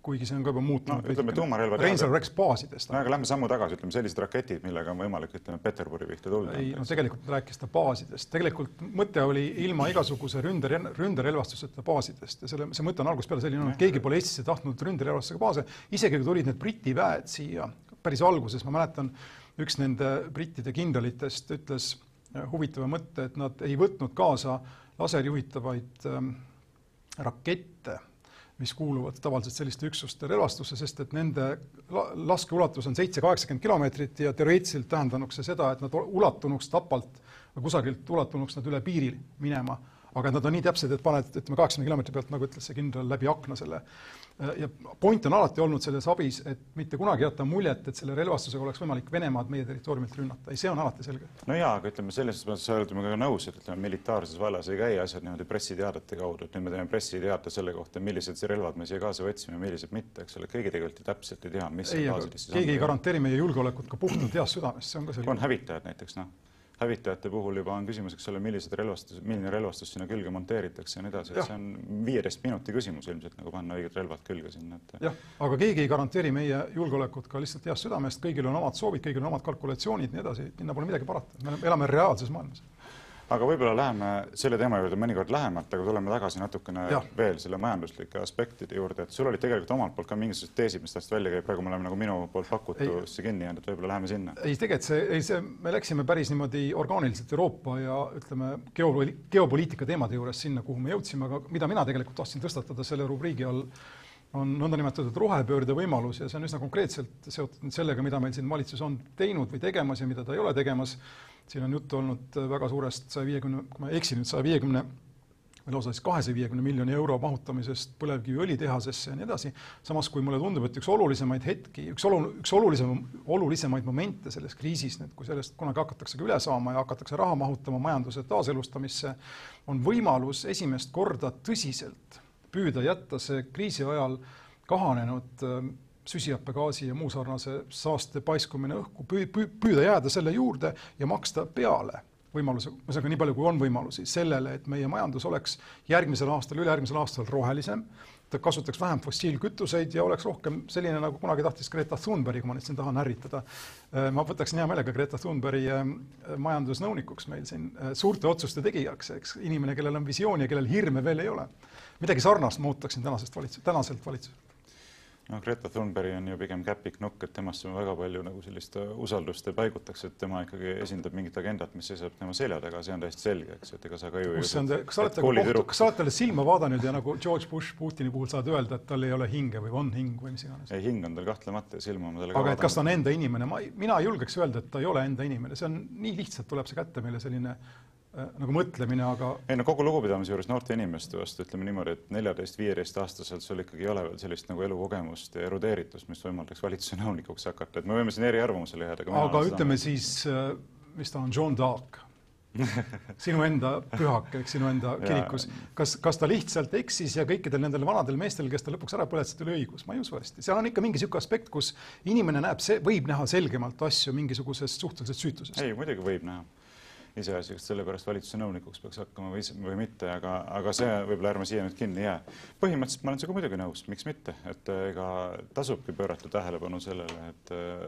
[SPEAKER 2] kuigi see on ka juba muutunud
[SPEAKER 1] no,. ütleme tuumarelva
[SPEAKER 2] Reinsalu rääkis baasidest.
[SPEAKER 1] no aga lähme sammu tagasi, ütleme sellised raketid, millega on võimalik, ütleme, Peterburi pihta tulla.
[SPEAKER 2] ei, no tegelikult rääkis ta baasidest, tegelikult mõte oli ilma igasuguse ründe, ründerelvastuseta baasidest ja selle, see mõte on algusest peale selline olnud, keegi pole Eestisse tahtnud ründerelvastusega baase, isegi kui tulid need Briti väed siia päris alguses, ma mäletan, üks nende brittide kindralitest ütles huvitava mõtte, et nad ei võtnud kaasa laserjuhitavaid ähm, rakette, mis kuuluvad tavaliselt selliste üksuste relvastusse, sest et nende laskeulatus on seitse-kaheksakümmend kilomeetrit ja teoreetiliselt tähendanuks see seda, et nad ulatunuks Tapalt või kusagilt ulatunuks nad üle piiri minema aga nad on nii täpsed, et paned, ütleme, kaheksakümne kilomeetri pealt, nagu ütles see kindral, läbi akna selle. Ja point on alati olnud selles abis, et mitte kunagi jätta muljet, et selle relvastusega oleks võimalik Venemaad meie territooriumilt rünnata, ei, see on alati selge.
[SPEAKER 1] no jaa, aga ütleme, selles mõttes oleme ka nõus, et ütleme, militaarses vallas ei käi asjad niimoodi pressiteadete kaudu, et nüüd me teeme pressiteate selle kohta, millised relvad me siia kaasa võtsime, millised mitte, eks ole, keegi tegelikult ju täpselt ei tea, mis
[SPEAKER 2] ei, keegi ei garanteeri meie julgeolekut ka puhtalt heast südamest, see on ka selge.
[SPEAKER 1] on hävitajad näiteks, noh hävitajate puhul juba on küsimus, eks ole, millised relvastus, milline relvastus sinna külge monteeritakse ja nii edasi, et see on viieteist minuti küsimus ilmselt nagu panna õiged relvad külge sinna, et.
[SPEAKER 2] jah, aga keegi ei garanteeri meie julgeolekut ka lihtsalt heast südamest, kõigil on omad soovid, kõigil on omad kalkulatsioonid, nii edasi, sinna pole midagi parata, me elame reaalses maailmas
[SPEAKER 1] aga võib-olla läheme selle teema juurde mõnikord lähemalt, aga tuleme tagasi natukene ja. veel selle majanduslike aspektide juurde, et sul olid tegelikult omalt poolt ka mingisugused teesid, mis tahtsid välja käia, praegu me oleme nagu minu poolt pakutusse kinni jäänud, et võib-olla läheme sinna.
[SPEAKER 2] ei, tegelikult see, ei see, me läksime päris niimoodi orgaaniliselt Euroopa ja ütleme, geopoli-, geopoliitika teemade juures sinna, kuhu me jõudsime, aga mida mina tegelikult tahtsin tõstatada selle rubriigi all, on nõndanimetatud rohepöörde võimalus ja see on üsna konkreetselt seotud nüüd sellega, mida meil siin valitsus on teinud või tegemas ja mida ta ei ole tegemas. Siin on juttu olnud väga suurest saja viiekümne, kui ma ei eksi nüüd, saja viiekümne või lausa siis kahesaja viiekümne miljoni euro mahutamisest põlevkiviõlitehasesse ja nii edasi, samas kui mulle tundub, et üks olulisemaid hetki, üks olu-, üks olulisem, olulisemaid momente selles kriisis nüüd, kui sellest kunagi hakataksegi üle saama ja hakatakse raha mahutama majanduse taaselustamisse, on võimalus esimest korda tõsiselt püüda jätta see kriisi ajal kahanenud äh, süsihappegaasi ja muu sarnase saaste paiskumine õhku, püüda jääda selle juurde ja maksta peale võimaluse, ühesõnaga nii palju, kui on võimalusi, sellele, et meie majandus oleks järgmisel aastal, ülejärgmisel aastal rohelisem, ta kasutaks vähem fossiilkütuseid ja oleks rohkem selline, nagu kunagi tahtis Greta Thunberg, kui ma nüüd siin tahan ärritada. Äh, ma võtaksin hea meelega Greta Thunbergi äh, majandusnõunikuks meil siin, suurte otsuste tegijaks, eks, inimene, kellel on visioon ja kellel hirme veel ei ole. Midagi sarnast ma ootaksin tänasest valitsus, tänaselt valitsuselt
[SPEAKER 1] noh, Greta Thunberg on ju pigem käpiknukk, et temasse ma väga palju nagu sellist äh, usaldust ei paigutaks, et tema ikkagi esindab mingit agendat, mis seisab tema selja taga, see on täiesti selge, eks, et ega sa ka ju
[SPEAKER 2] see on, kas sa oled temaga kohtu, kas sa oled talle silma vaadanud ja nagu George Bush Putini puhul saad öelda, et tal ei ole hinge või on hing või mis iganes?
[SPEAKER 1] ei, hing on tal kahtlemata ja silma ma talle
[SPEAKER 2] aga et kas ta on enda inimene, ma, mina ei julgeks öelda, et ta ei ole enda inimene, see on nii lihtsalt tuleb see kätte meile selline nagu mõtlemine, aga.
[SPEAKER 1] ei no kogu lugupidamise juures noorte inimeste vastu ütleme niimoodi, et neljateist-viieteistaastaselt sul ikkagi ei ole veel sellist nagu elukogemust ja erudeeritust, mis võimaldaks valitsuse nõunikuks hakata, et me võime siin eriarvamusele jääda.
[SPEAKER 2] aga ütleme seda... siis, äh, mis ta on, John Dark, sinu enda pühak, eks sinu enda kirikus, kas, kas ta lihtsalt eksis ja kõikidel nendel vanadel meestel, kes ta lõpuks ära põletasid, oli õigus, ma ei usu hästi, seal on ikka mingi niisugune aspekt, kus inimene näeb, see võib näha selgemalt asju mingisugusest suhtelisest süütusest.
[SPEAKER 1] ei, muidugi võib näha iseasi, kas sellepärast valitsuse nõunikuks peaks hakkama või, või mitte, aga, aga see võib-olla ärme siia nüüd kinni jää. põhimõtteliselt ma olen sinuga muidugi nõus, miks mitte, et äh, ega tasubki pöörata tähelepanu sellele, et äh,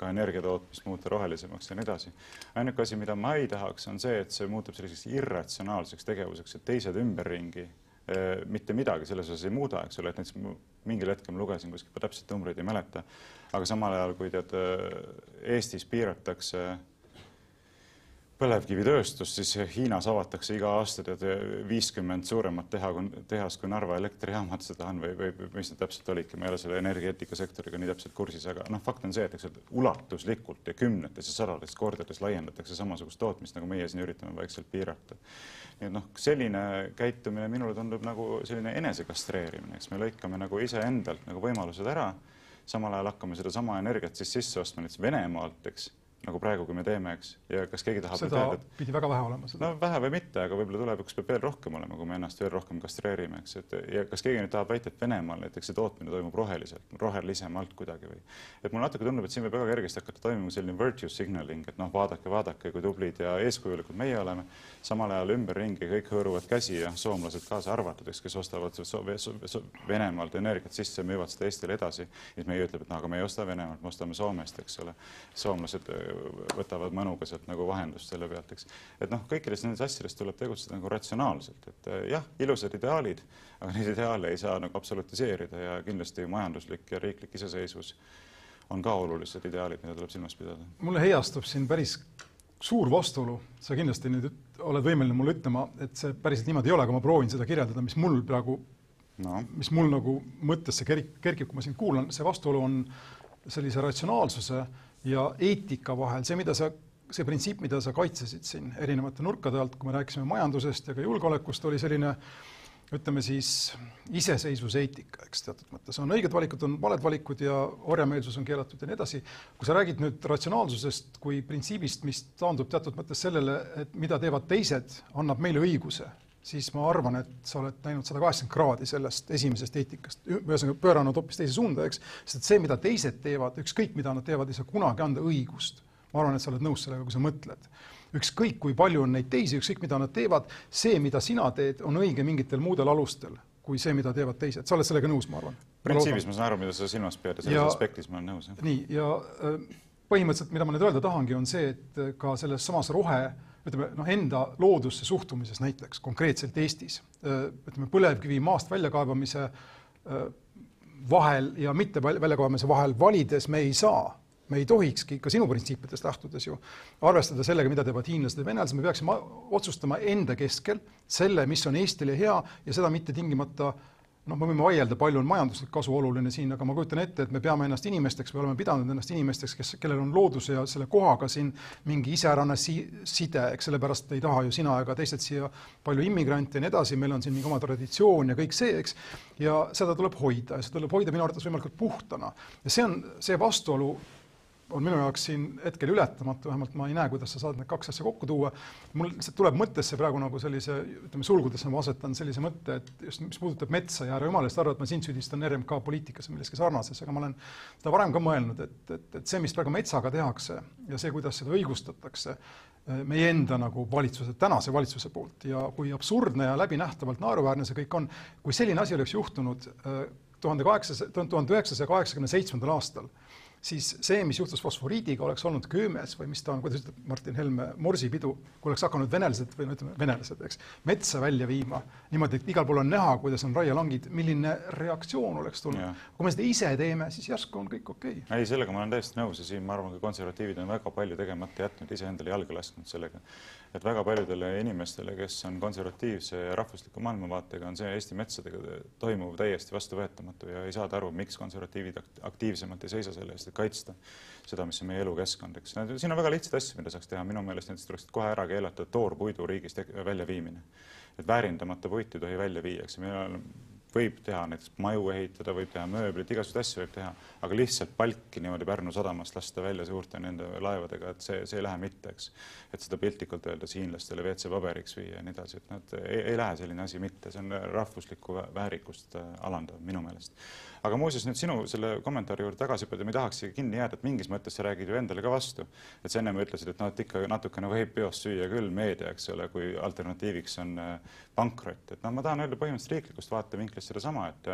[SPEAKER 1] ka energia tootmist muuta rohelisemaks ja nii edasi. ainuke asi, mida ma ei tahaks, on see, et see muutub selliseks irratsionaalseks tegevuseks, et teised ümberringi äh, mitte midagi selles osas ei muuda, eks ole, et näiteks mingil hetkel ma lugesin kuskil, ma täpselt numbreid ei mäleta, aga samal ajal, kui tead, Eestis piiratakse põlevkivitööstust, siis Hiinas avatakse iga aasta tead viiskümmend suuremat teha, tehast kui Narva elektrijaamad seda on või, või mis need täpselt olidki, ma ei ole selle energeetikasektoriga nii täpselt kursis, aga noh, fakt on see, et eks ulatuslikult ja kümnetes ja sadades kordades laiendatakse samasugust tootmist, nagu meie siin üritame vaikselt piirata. nii et noh, selline käitumine minule tundub nagu selline enesekastreerimine, eks me lõikame nagu iseendalt nagu võimalused ära, samal ajal hakkame sedasama energiat siis sisse ostma näiteks Venemaalt, eks nagu praegu, kui me teeme, eks, ja kas keegi tahab
[SPEAKER 2] seda teada, et... pidi väga vähe olema
[SPEAKER 1] seda. no vähe või mitte, aga võib-olla tulevikus peab veel rohkem olema, kui me ennast veel rohkem kastreerime, eks, et ja kas keegi nüüd tahab väita, et Venemaal näiteks see tootmine toimub roheliselt, rohelisemalt kuidagi või? Et mulle natuke tundub, et siin võib väga kergesti hakata toimuma selline virtue signaling, et noh, vaadake, vaadake, kui tublid ja eeskujulikud meie oleme, samal ajal ümberringi kõik hõõruvad käsi ja soomlased kaasa arvatud, eks, kes ostavad so so so Venemaalt energiat sisse müüvad seda Eestile edasi, siis meie ütleb, et no aga me ei osta Venemaalt, me ostame Soomest, eks ole. soomlased võtavad mõnuga sealt nagu vahendust selle pealt, eks. et noh, kõikides nendes asjades tuleb tegutseda nagu ratsionaalselt, et eh, jah, ilusad ideaalid, aga neid ideaale ei saa nagu absolutiseerida ja kindlasti majanduslik ja riiklik iseseisvus on ka olulised ideaalid, mida tuleb silmas pidada.
[SPEAKER 2] mulle heiastub siin päris suur vastuolu, sa kindlasti nüüd oled võimeline mulle ütlema, et see päriselt niimoodi ei ole, aga ma proovin seda kirjeldada, mis mul praegu no., mis mul nagu mõttesse kerkib, kerkib, kui ma sind kuulan, see vastuolu on sellise ratsionaalsuse ja eetika vahel, see, mida sa, see printsiip, mida sa kaitsesid siin erinevate nurkade alt, kui me rääkisime majandusest ja ka julgeolekust, oli selline ütleme siis iseseisvuseetika, eks teatud mõttes on õiged valikud, on valed valikud ja orjameelsus on keelatud ja nii edasi. kui sa räägid nüüd ratsionaalsusest kui printsiibist, mis taandub teatud mõttes sellele, et mida teevad teised, annab meile õiguse siis ma arvan, et sa oled läinud sada kaheksakümmend kraadi sellest esimesest eetikast, ühesõnaga pööranud hoopis teise suunda, eks, sest see, mida teised teevad, ükskõik mida nad teevad, ei saa kunagi anda õigust. ma arvan, et sa oled nõus sellega, kui sa mõtled. ükskõik, kui palju on neid teisi, ükskõik, mida nad teevad, see, mida sina teed, on õige mingitel muudel alustel kui see, mida teevad teised, sa oled sellega nõus, ma arvan.
[SPEAKER 1] printsiibis ma saan aru, mida sa silmas pead ja selles ja, aspektis ma olen nõus.
[SPEAKER 2] nii, ja äh, põhimõtteliselt, mida ma nüüd öelda tahangi, on see, et ka selles samas rohe ütleme noh, enda loodusse suhtumises näiteks konkreetselt Eestis, ütleme põlevkivi maast väljakaevamise vahel ja mitte väljakaevamise vahel valides me ei saa, me ei tohikski ka sinu printsiipidest lähtudes ju arvestada sellega, mida teevad hiinlased ja venelased, me peaksime otsustama enda keskel selle, mis on Eestile hea ja seda mitte tingimata äh, noh, me võime vaielda, palju on majanduslik kasu oluline siin, aga ma kujutan ette, et me peame ennast inimesteks või oleme pidanud ennast inimesteks, kes, kellel on looduse ja selle kohaga siin mingi iseärane si side, eks sellepärast ei taha ju sina ega teised siia palju immigrante ja nii edasi, meil on siin mingi oma traditsioon ja kõik see, eks. ja seda tuleb hoida ja seda tuleb hoida minu arvates võimalikult puhtana. ja see on see vastuolu on minu jaoks siin hetkel ületamatu, vähemalt ma ei näe, kuidas sa saad need kaks asja kokku tuua. mul lihtsalt tuleb mõttesse praegu nagu sellise, ütleme sulgudesse ma asetan sellise mõtte, et just mis puudutab metsa ja ära jumala eest arva, et ma sind süüdistan RMK poliitikas või milleski sarnases, aga ma olen seda varem ka mõelnud, et, et, et see, mis praegu metsaga tehakse ja see, kuidas seda õigustatakse, meie enda nagu valitsuse, tänase valitsuse poolt ja kui absurdne ja läbinähtavalt naeruväärne see kõik on, kui selline asi oleks juhtunud äh, tuhande kaheksasaja, tuhande üheksasaja kaheksakümne seitsmendal aastal siis see, mis juhtus fosforiidiga, oleks olnud köömes või mis ta on, kuidas ütleb Martin Helme, morsipidu, kui oleks hakanud venelased või no ütleme, venelased, eks, metsa välja viima niimoodi, et igal pool on näha, kuidas on raielangid, milline reaktsioon oleks tulnud. kui me seda ise teeme, siis järsku on kõik okei.
[SPEAKER 1] Okay.. ei, sellega ma olen täiesti nõus ja siin ma arvan, ka konservatiivid on väga palju tegemata jätnud, iseendale jalga lasknud sellega et väga paljudele inimestele, kes on konservatiivse ja rahvusliku maailmavaatega, on see Eesti metsadega toimuv täiesti vastuvõetamatu ja ei saada aru, miks konservatiivid aktiivsemalt ei seisa selle eest, et kaitsta seda, mis on meie elukeskkond, eks. siin on väga lihtsaid asju, mida saaks teha, minu meelest näiteks tuleks kohe ära keelata toorpuidu riigist väljaviimine. et väärindamata puitu ei tohi välja viia, eks meil on võib teha näiteks maju ehitada, võib teha mööblit, igasuguseid asju võib teha, aga lihtsalt palki niimoodi Pärnu sadamast lasta välja suurte nende laevadega, et see, see ei lähe mitte, eks. et seda piltlikult öeldes hiinlastele WC-paberiks viia ja nii edasi, et noh, et ei, ei lähe selline asi mitte, see on rahvuslikku väärikust äh, alandav minu meelest. Aga muuseas nüüd sinu selle kommentaari juurde tagasi pöörduda, ma ei tahakski kinni jääda, et mingis mõttes sa räägid ju endale ka vastu. et sa ennem ütlesid, et noh, et ikka natukene võib peost süüa küll meedia, eks ole, kui alternatiiviks on äh, pankrot, et noh, ma tahan öelda põhimõtteliselt riiklikust vaatevinklist sedasama, et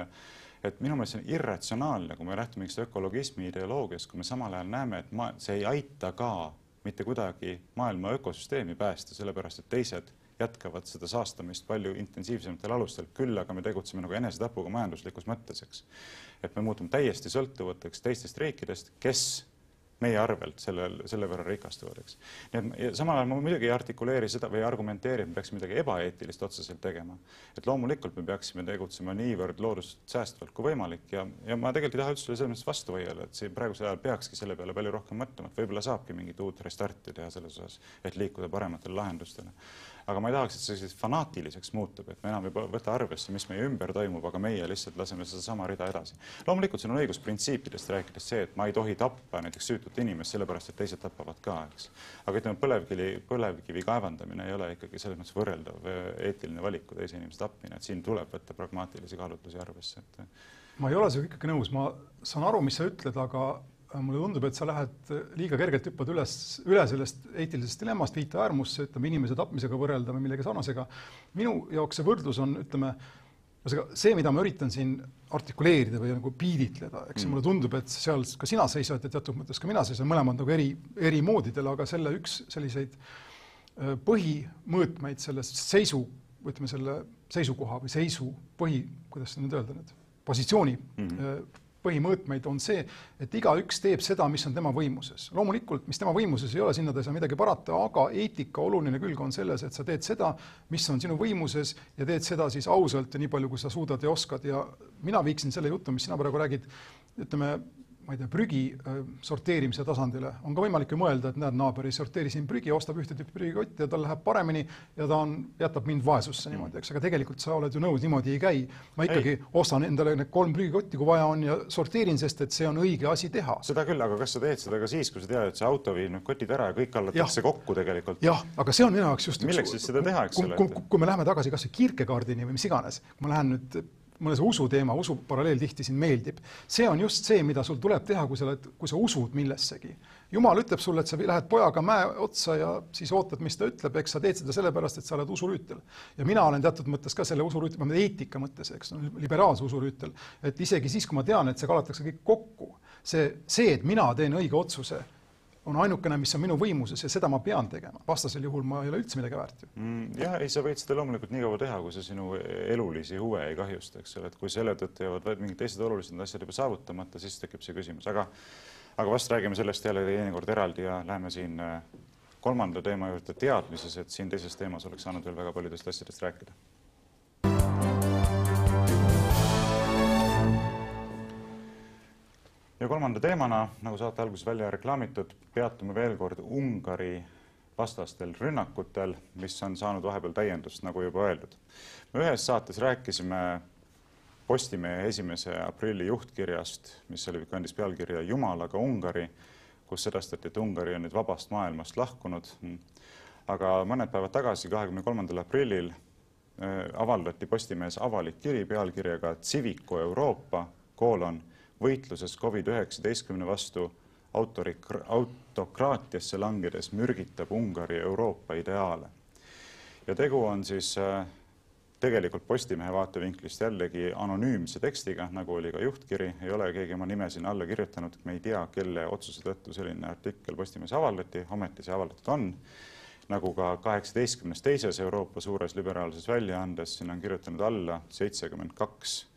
[SPEAKER 1] et minu meelest see on irratsionaalne, kui me lähtume mingist ökologismi ideoloogiast, kui me samal ajal näeme, et ma, see ei aita ka mitte kuidagi maailma ökosüsteemi päästa, sellepärast et teised jätkavad seda saastamist palju intensiivsematel alustel, küll aga me tegutseme nagu enesetapuga majanduslikus mõttes, eks. et me muutume täiesti sõltuvateks teistest riikidest, kes meie arvelt sellel, selle võrra rikastuvad, eks. nii et samal ajal ma muidugi ei artikuleeri seda või argumenteeri, et me peaksime midagi ebaeetilist otseselt tegema. et loomulikult me peaksime tegutsema niivõrd loodust säästvalt kui võimalik ja, ja ma tegelikult ei taha üldse selles mõttes vastu vaielda, et siin praegusel ajal peakski selle peale palju rohkem mõtlema, et võib-olla saabki mingit uut restarti teha selles osas, et liikuda parematele lahendustele aga ma ei tahaks, et see selliseks fanaatiliseks muutub, et me enam ei võta arvesse, mis meie ümber toimub, aga meie lihtsalt laseme sedasama rida edasi. loomulikult siin on õigus printsiipidest rääkides see, et ma ei tohi tappa näiteks süütut inimest sellepärast, et teised tapavad ka, eks. aga ütleme, põlevkivi, põlevkivi kaevandamine ei ole ikkagi selles mõttes võrreldav eetiline valik kui teise inimese tapmine, et siin tuleb võtta pragmaatilisi kaalutlusi arvesse, et
[SPEAKER 2] ma ei ole sinuga ikkagi nõus, ma saan aru, mis sa ütled, aga mulle tundub, et sa lähed liiga kergelt hüppad üles, üle sellest eetilisest dilemmast viite äärmusse, ütleme inimese tapmisega võrrelda või millegi sarnasega. minu jaoks see võrdlus on, ütleme, ühesõnaga see, mida ma üritan siin artikuleerida või nagu piiritleda, eks mm. mulle tundub, et seal ka sina seisad ja teatud mõttes ka mina seisan, mõlemad nagu eri, eri moodidel, aga selle üks selliseid põhimõõtmeid sellest seisu, ütleme selle seisukoha või seisu põhi, kuidas nüüd öelda nüüd, positsiooni mm -hmm põhimõõtmeid on see, et igaüks teeb seda, mis on tema võimuses. loomulikult, mis tema võimuses ei ole, sinna ta ei saa midagi parata, aga eetika oluline külg on selles, et sa teed seda, mis on sinu võimuses ja teed seda siis ausalt ja nii palju, kui sa suudad ja oskad ja mina viiksin selle jutu, mis sina praegu räägid, ütleme ma ei tea, prügi äh, sorteerimise tasandile, on ka võimalik ju mõelda, et näed, naaber ei sorteeri siin prügi, ostab ühte tüüpi prügikotti ja tal läheb paremini ja ta on, jätab mind vaesusse niimoodi, eks, aga tegelikult sa oled ju nõus, niimoodi ei käi. ma ikkagi ei. ostan endale need kolm prügikotti, kui vaja on ja sorteerin, sest et see on õige asi teha.
[SPEAKER 1] seda küll, aga kas sa teed seda ka siis, kui sa tead, et see auto viib need kotid ära ja kõik kallatakse kokku tegelikult?
[SPEAKER 2] jah, aga see on minu jaoks just
[SPEAKER 1] milleks siis seda teha, eks ole?
[SPEAKER 2] kui me läheme tagasi kas või Kierkegaardini või mis iganes, kui ma lähen nüüd mulle see usuteema, usu paralleel tihti siin meeldib. see on just see, mida sul tuleb teha, kui sa oled, kui sa usud millessegi. jumal ütleb sulle, et sa lähed pojaga mäe otsa ja siis ootad, mis ta ütleb, eks sa teed seda sellepärast, et sa oled usurüütel. ja mina olen teatud mõttes ka selle usurüütel, ma mõtlen eetika mõttes, eks, no liberaalse usurüütel, et isegi siis, kui ma tean, et see kallatakse kõik kokku, see, see, et mina teen õige otsuse on ainukene, mis on minu võimuses ja seda ma pean tegema, vastasel juhul ma ei ole üldse midagi väärt ju.
[SPEAKER 1] Mm,. jah, ei, sa võid seda loomulikult nii kaua teha, kui see sinu elulisi huve ei kahjusta, eks ole, et kui selle tõttu jäävad mingid teised olulised asjad juba saavutamata, siis tekib see küsimus, aga aga vast räägime sellest jälle teinekord eraldi ja läheme siin äh, kolmanda teema juurde teadmises, et siin teises teemas oleks saanud veel väga paljudest asjadest rääkida ja kolmanda teemana, nagu saate alguses välja reklaamitud, peatume veel kord Ungari vastastel rünnakutel, mis on saanud vahepeal täiendust, nagu juba öeldud. me ühes saates rääkisime Postimehe esimese aprilli juhtkirjast, mis oli, kandis pealkirja Jumalaga Ungari, kus sedastati, et Ungari on nüüd vabast maailmast lahkunud. aga mõned päevad tagasi, kahekümne kolmandal aprillil äh, avaldati Postimehes avalik kiri pealkirjaga Civico Euroopa, koolon võitluses Covid-19 vastu autorik-, autokraatiasse langedes mürgitab Ungari Euroopa ideaale. ja tegu on siis äh, tegelikult Postimehe vaatevinklist jällegi anonüümse tekstiga, nagu oli ka juhtkiri, ei ole keegi oma nime sinna alla kirjutanud, me ei tea, kelle otsuse tõttu selline artikkel Postimehes avaldati, ometi see avaldatud on. nagu ka kaheksateistkümnes teises Euroopa suures liberaalses väljaandes, sinna on kirjutanud alla seitsekümmend kaks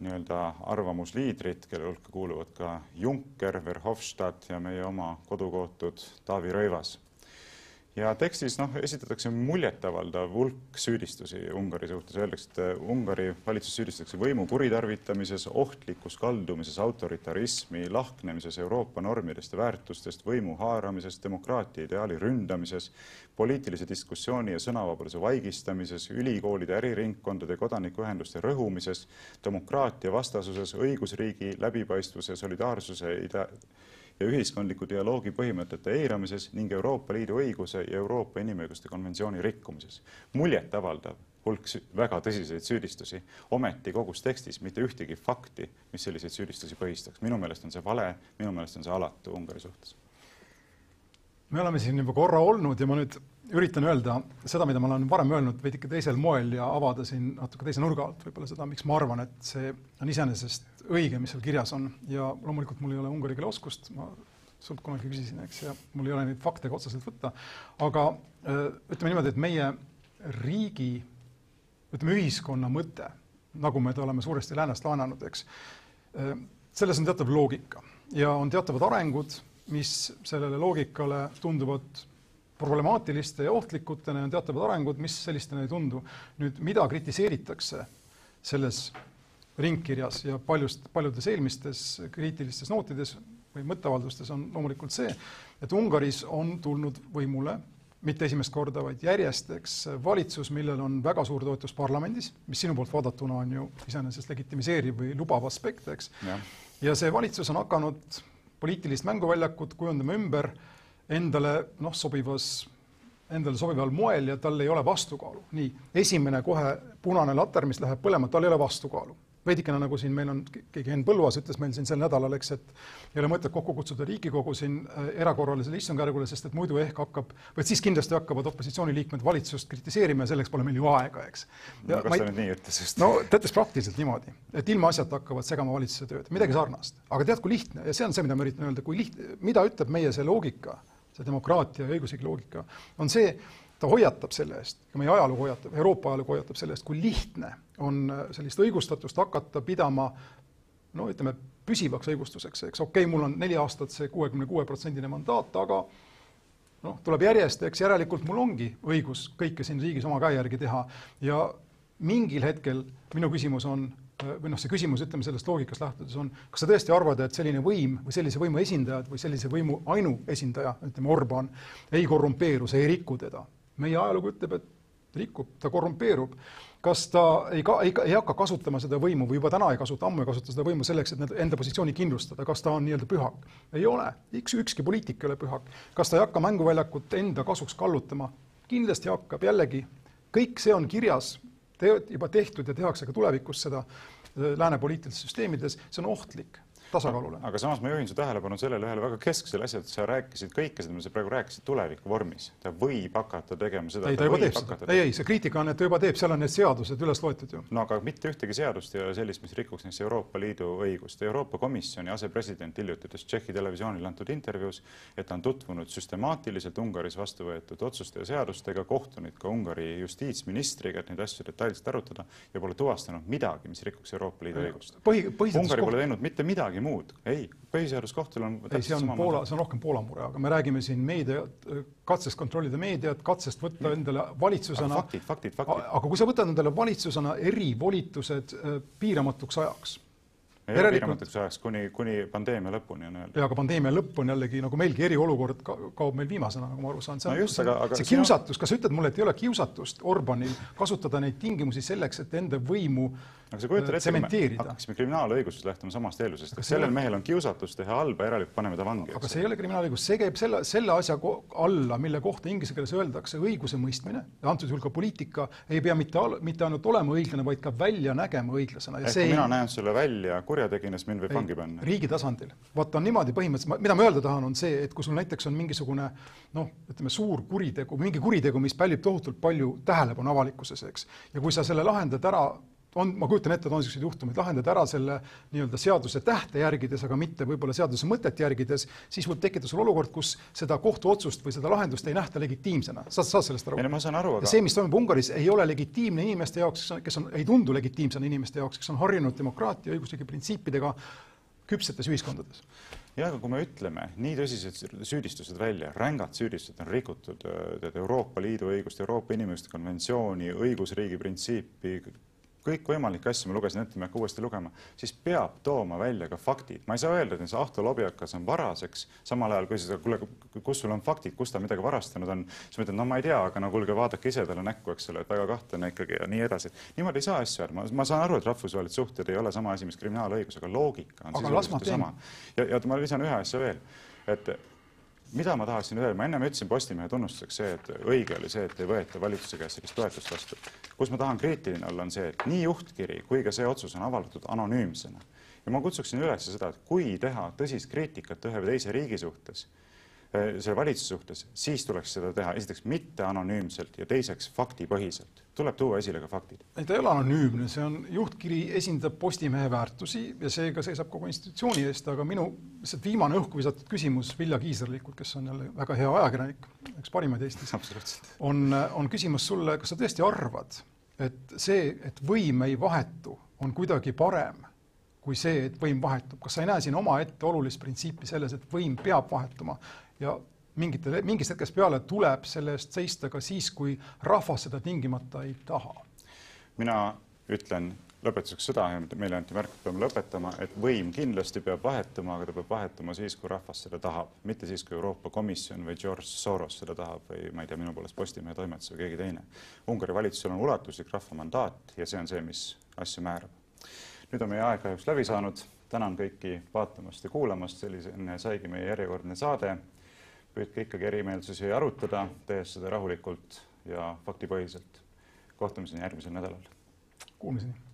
[SPEAKER 1] nii-öelda arvamusliidrid, kelle hulka kuuluvad ka Juncker, Verhofstadt ja meie oma kodukootud Taavi Rõivas. Ja tekstis noh, esitatakse muljetavaldav hulk süüdistusi Ungari suhtes, öeldakse, et Ungari valitsust süüdistatakse võimu kuritarvitamises, ohtlikus kaldumises autoritarismi, lahknemises Euroopa normidest ja väärtustest, võimu haaramises, demokraatia ideaali ründamises, poliitilise diskussiooni ja sõnavabaduse vaigistamises, ülikoolide, äriringkondade, kodanikuühenduste rõhumises, demokraatia vastasuses, õigusriigi läbipaistvuse, solidaarsuse ida- ja ühiskondliku dialoogi põhimõtete eiramises ning Euroopa Liidu õiguse ja Euroopa Inimõiguste konventsiooni rikkumises. muljetavaldav hulk väga tõsiseid süüdistusi, ometi kogus tekstis mitte ühtegi fakti, mis selliseid süüdistusi põhistaks. minu meelest on see vale, minu meelest on see alatu Ungari suhtes.
[SPEAKER 2] me oleme siin juba korra olnud ja ma nüüd üritan öelda seda, mida ma olen varem öelnud veidike teisel moel ja avada siin natuke teise nurga alt võib-olla seda, miks ma arvan, et see on iseenesest õige, mis seal kirjas on. Ja loomulikult mul ei ole ungari keele oskust, ma sult kunagi küsisin, eks, ja mul ei ole neid fakte ka otseselt võtta, aga ütleme niimoodi, et meie riigi, ütleme ühiskonna mõte, nagu me ta oleme suuresti läänest laenanud, eks, selles on teatav loogika. Ja on teatavad arengud, mis sellele loogikale tunduvad problemaatiliste ja ohtlikutena ja on teatavad arengud, mis sellistena ei tundu. nüüd, mida kritiseeritakse selles ringkirjas ja paljust, paljudes eelmistes kriitilistes nootides või mõtteavaldustes on loomulikult see, et Ungaris on tulnud võimule mitte esimest korda, vaid järjest, eks, valitsus, millel on väga suur toetus parlamendis, mis sinu poolt vaadatuna on ju iseenesest legitimiseeriv või lubav aspekt, eks. ja see valitsus on hakanud poliitilist mänguväljakut kujundama ümber endale noh, sobivas, endale sobival moel ja tal ei ole vastukaalu. nii, esimene kohe punane later, mis läheb põlema, tal ei ole vastukaalu veidikene nagu siin meil on, keegi Henn Põlluaas ütles meil siin sel nädalal, eks, et ei ole mõtet kokku kutsuda Riigikogu siin äh, erakorralisele istungjärgule, sest et muidu ehk hakkab, või siis kindlasti hakkavad opositsiooniliikmed valitsust kritiseerima ja selleks pole meil ju aega, eks.
[SPEAKER 1] no kas ta nüüd nii ütles just?
[SPEAKER 2] no ta ütles praktiliselt niimoodi, et ilmaasjata hakkavad segama valitsuse tööd, midagi sarnast. aga tead, kui lihtne ja see on see, mida ma üritan öelda, kui lihtne, mida ütleb meie see loogika, see demokraatia ja õigusriigi loogika, on see, ta hoiatab selle eest ja meie ajalugu hoiatab, Euroopa ajalugu hoiatab selle eest, kui lihtne on äh, sellist õigustatust hakata pidama no ütleme, püsivaks õigustuseks, eks okei okay,, mul on neli aastat see kuuekümne kuue protsendine mandaat, aga noh, tuleb järjest, eks järelikult mul ongi õigus kõike siin riigis oma käe järgi teha. Ja mingil hetkel minu küsimus on äh, või noh, see küsimus, ütleme sellest loogikast lähtudes on, kas sa tõesti arvad, et selline võim või sellise võimu esindajad või sellise võimu ainuesindaja, ütleme Orban, ei korrumpeeru, see ei riku teda meie ajalugu ütleb, et rikub, ta korrumpeerub. kas ta ei, ei, ei hakka kasutama seda võimu või juba täna ei kasuta, ammu ei kasuta seda võimu selleks, et enda positsiooni kindlustada, kas ta on nii-öelda pühak? ei ole, üks, ükski poliitik ei ole pühak. kas ta ei hakka mänguväljakut enda kasuks kallutama? kindlasti hakkab, jällegi, kõik see on kirjas, juba tehtud ja tehakse ka tulevikus seda äh, lääne poliitilistes süsteemides, see on ohtlik tasakaalule.
[SPEAKER 1] aga samas ma juhin su tähelepanu sellele ühele väga kesksele asjale, et sa rääkisid kõike seda, mida sa praegu rääkisid tuleviku vormis. ta võib hakata tegema seda.
[SPEAKER 2] ei, ta juba teeb seda. ei, ei, see kriitika on, et ta juba teeb, seal on need seadused üles loetud ju.
[SPEAKER 1] no aga mitte ühtegi seadust ei ole sellist, mis rikuks näiteks Euroopa Liidu õigust. Euroopa Komisjoni asepresident hiljuti ütles Tšehhi televisioonile antud intervjuus, et ta on tutvunud süstemaatiliselt Ungaris vastu võetud otsuste ja seadustega, kohtunud ka Ungari justiitsministriga, et neid asju detailselt arutada ja pole tuvastanud midagi, mis rikuks Euroopa Liidu õigust. Ungari pole teinud mitte midagi muud. ei, põhiseaduskohtul on
[SPEAKER 2] ei, see on Poola, see on rohkem Poola mure, aga me räägime siin meedia, katsest kontrollida meediat, katsest võtta mm. endale valitsusena.
[SPEAKER 1] faktid, faktid, faktid.
[SPEAKER 2] aga kui sa võtad endale valitsusena erivolitused äh, piiramatuks ajaks
[SPEAKER 1] ei ole piiramatuks ajaks kuni, kuni pandeemia lõpuni on öeldud.
[SPEAKER 2] ja aga pandeemia lõpp on jällegi nagu meilgi eriolukord ka, kaob meil viimasena, nagu ma aru saan.
[SPEAKER 1] no just, aga, aga
[SPEAKER 2] see kiusatus, kas sa ütled mulle, et ei ole kiusatust Orbanil kasutada neid tingimusi selleks, et enda võimu
[SPEAKER 1] aga sa kujutad ette, kui me hakkaksime kriminaalõiguses lähtuma samast eeldusest, et sellel mehel on kiusatus teha halba, järelikult paneme ta vangi.
[SPEAKER 2] aga see ei ole kriminaalõigus, see käib selle, selle asja alla, mille kohta inglise keeles öeldakse õigusemõistmine ja antud juhul ka poliitika ei pea mitte, mitte ainult olema õiglane, vaid ka välja nägema õiglasena.
[SPEAKER 1] ehk kui mina ei... näen sulle välja kurjategijana, siis mind võib vangi panna.
[SPEAKER 2] riigi tasandil. vaata, on niimoodi põhimõtteliselt, mida ma öelda tahan, on see, et kui sul näiteks on mingisugune noh, ütleme suur kuritegu, mingi kuritegu, mis pälvib tohutult palju tähelepanu avalikkuses, eks, ja kui sa selle lahendad ära on, ma kujutan ette, et on niisuguseid juhtumeid, lahendad ära selle nii-öelda seaduse tähte järgides, aga mitte võib-olla seaduse mõtet järgides, siis võib tekkida sul olukord, kus seda kohtuotsust või seda lahendust ei nähta legitiimsena. saad, saad sellest aru?
[SPEAKER 1] ei no ma saan aru,
[SPEAKER 2] aga see, mis toimub Ungaris, ei ole legitiimne inimeste jaoks, kes on, kes on, ei tundu legitiimsena inimeste jaoks, kes on harjunud demokraatia, õigusriigi printsiipidega küpsetes ühiskondades.
[SPEAKER 1] jah, aga kui me ütleme nii tõsised süüdistused välja, rängad süüdistused on rikutud tead Euroopa Liidu õigust, Euroopa Inimõiguste konventsiooni, õigusriigi printsiipi, kõikvõimalikke asju ma lugesin ette, ma ei hakka uuesti lugema, siis peab tooma välja ka faktid. ma ei saa öelda, et see Ahto Lobjakas on varaseks, samal ajal kui sa, kuule, kus sul on faktid, kus ta midagi varastanud on, siis ma ütlen, no ma ei tea, aga no kuulge, vaadake ise talle näkku, eks ole, et väga kahtlane ikkagi ja nii edasi. niimoodi ei saa asju öelda, ma saan aru, et rahvusvahelised suhted ei ole sama asi, mis kriminaalõigus, aga loogika on sisuliselt sama. ja, ja ma lisan ühe asja veel, et mida ma tahaksin öelda, ma ennem ütlesin Postimehe tunnustuseks see, et õige oli see, et ei võeta valitsuse käest sellist toetust vastu. kus ma tahan kriitiline olla, on see, et nii juhtkiri kui ka see otsus on avaldatud anonüümsena. ja ma kutsuksin üles seda, et kui teha tõsist kriitikat ühe või teise riigi suhtes, selle valitsuse suhtes, siis tuleks seda teha esiteks mitte anonüümselt ja teiseks faktipõhiselt. Tuleb tuua esile ka faktid.
[SPEAKER 2] ei, ta ei ole anonüümne, see on, juhtkiri esindab Postimehe väärtusi ja seega seisab kogu institutsiooni eest, aga minu lihtsalt viimane õhku visatud küsimus Vilja Kiislerlikult, kes on jälle väga hea ajakirjanik, üks parimaid Eestis, on, on küsimus sulle, kas sa tõesti arvad, et see, et võim ei vahetu, on kuidagi parem kui see, et võim vahetub, kas sa ei näe siin omaette olulist printsiipi selles, et võim peab vahetuma ja mingitel, mingist hetkest peale tuleb selle eest seista ka siis, kui rahvas seda tingimata ei taha.
[SPEAKER 1] mina ütlen lõpetuseks seda, meile anti märk, et peame lõpetama, et võim kindlasti peab vahetuma, aga ta peab vahetuma siis, kui rahvas seda tahab, mitte siis, kui Euroopa Komisjon või George Soros seda tahab või ma ei tea, minu poolest Postimehe toimetus või keegi teine. Ungari valitsusel on ulatuslik rahva mandaat ja see on see, mis asju määrab. nüüd on meie aeg kahjuks läbi saanud, tänan kõiki vaatamast ja kuulamast, selline saigi meie järjekordne saade püüdke ikkagi erimeelsusi arutada, tehes seda rahulikult ja faktipõhiselt. kohtumiseni järgmisel nädalal.
[SPEAKER 2] Kuulmiseni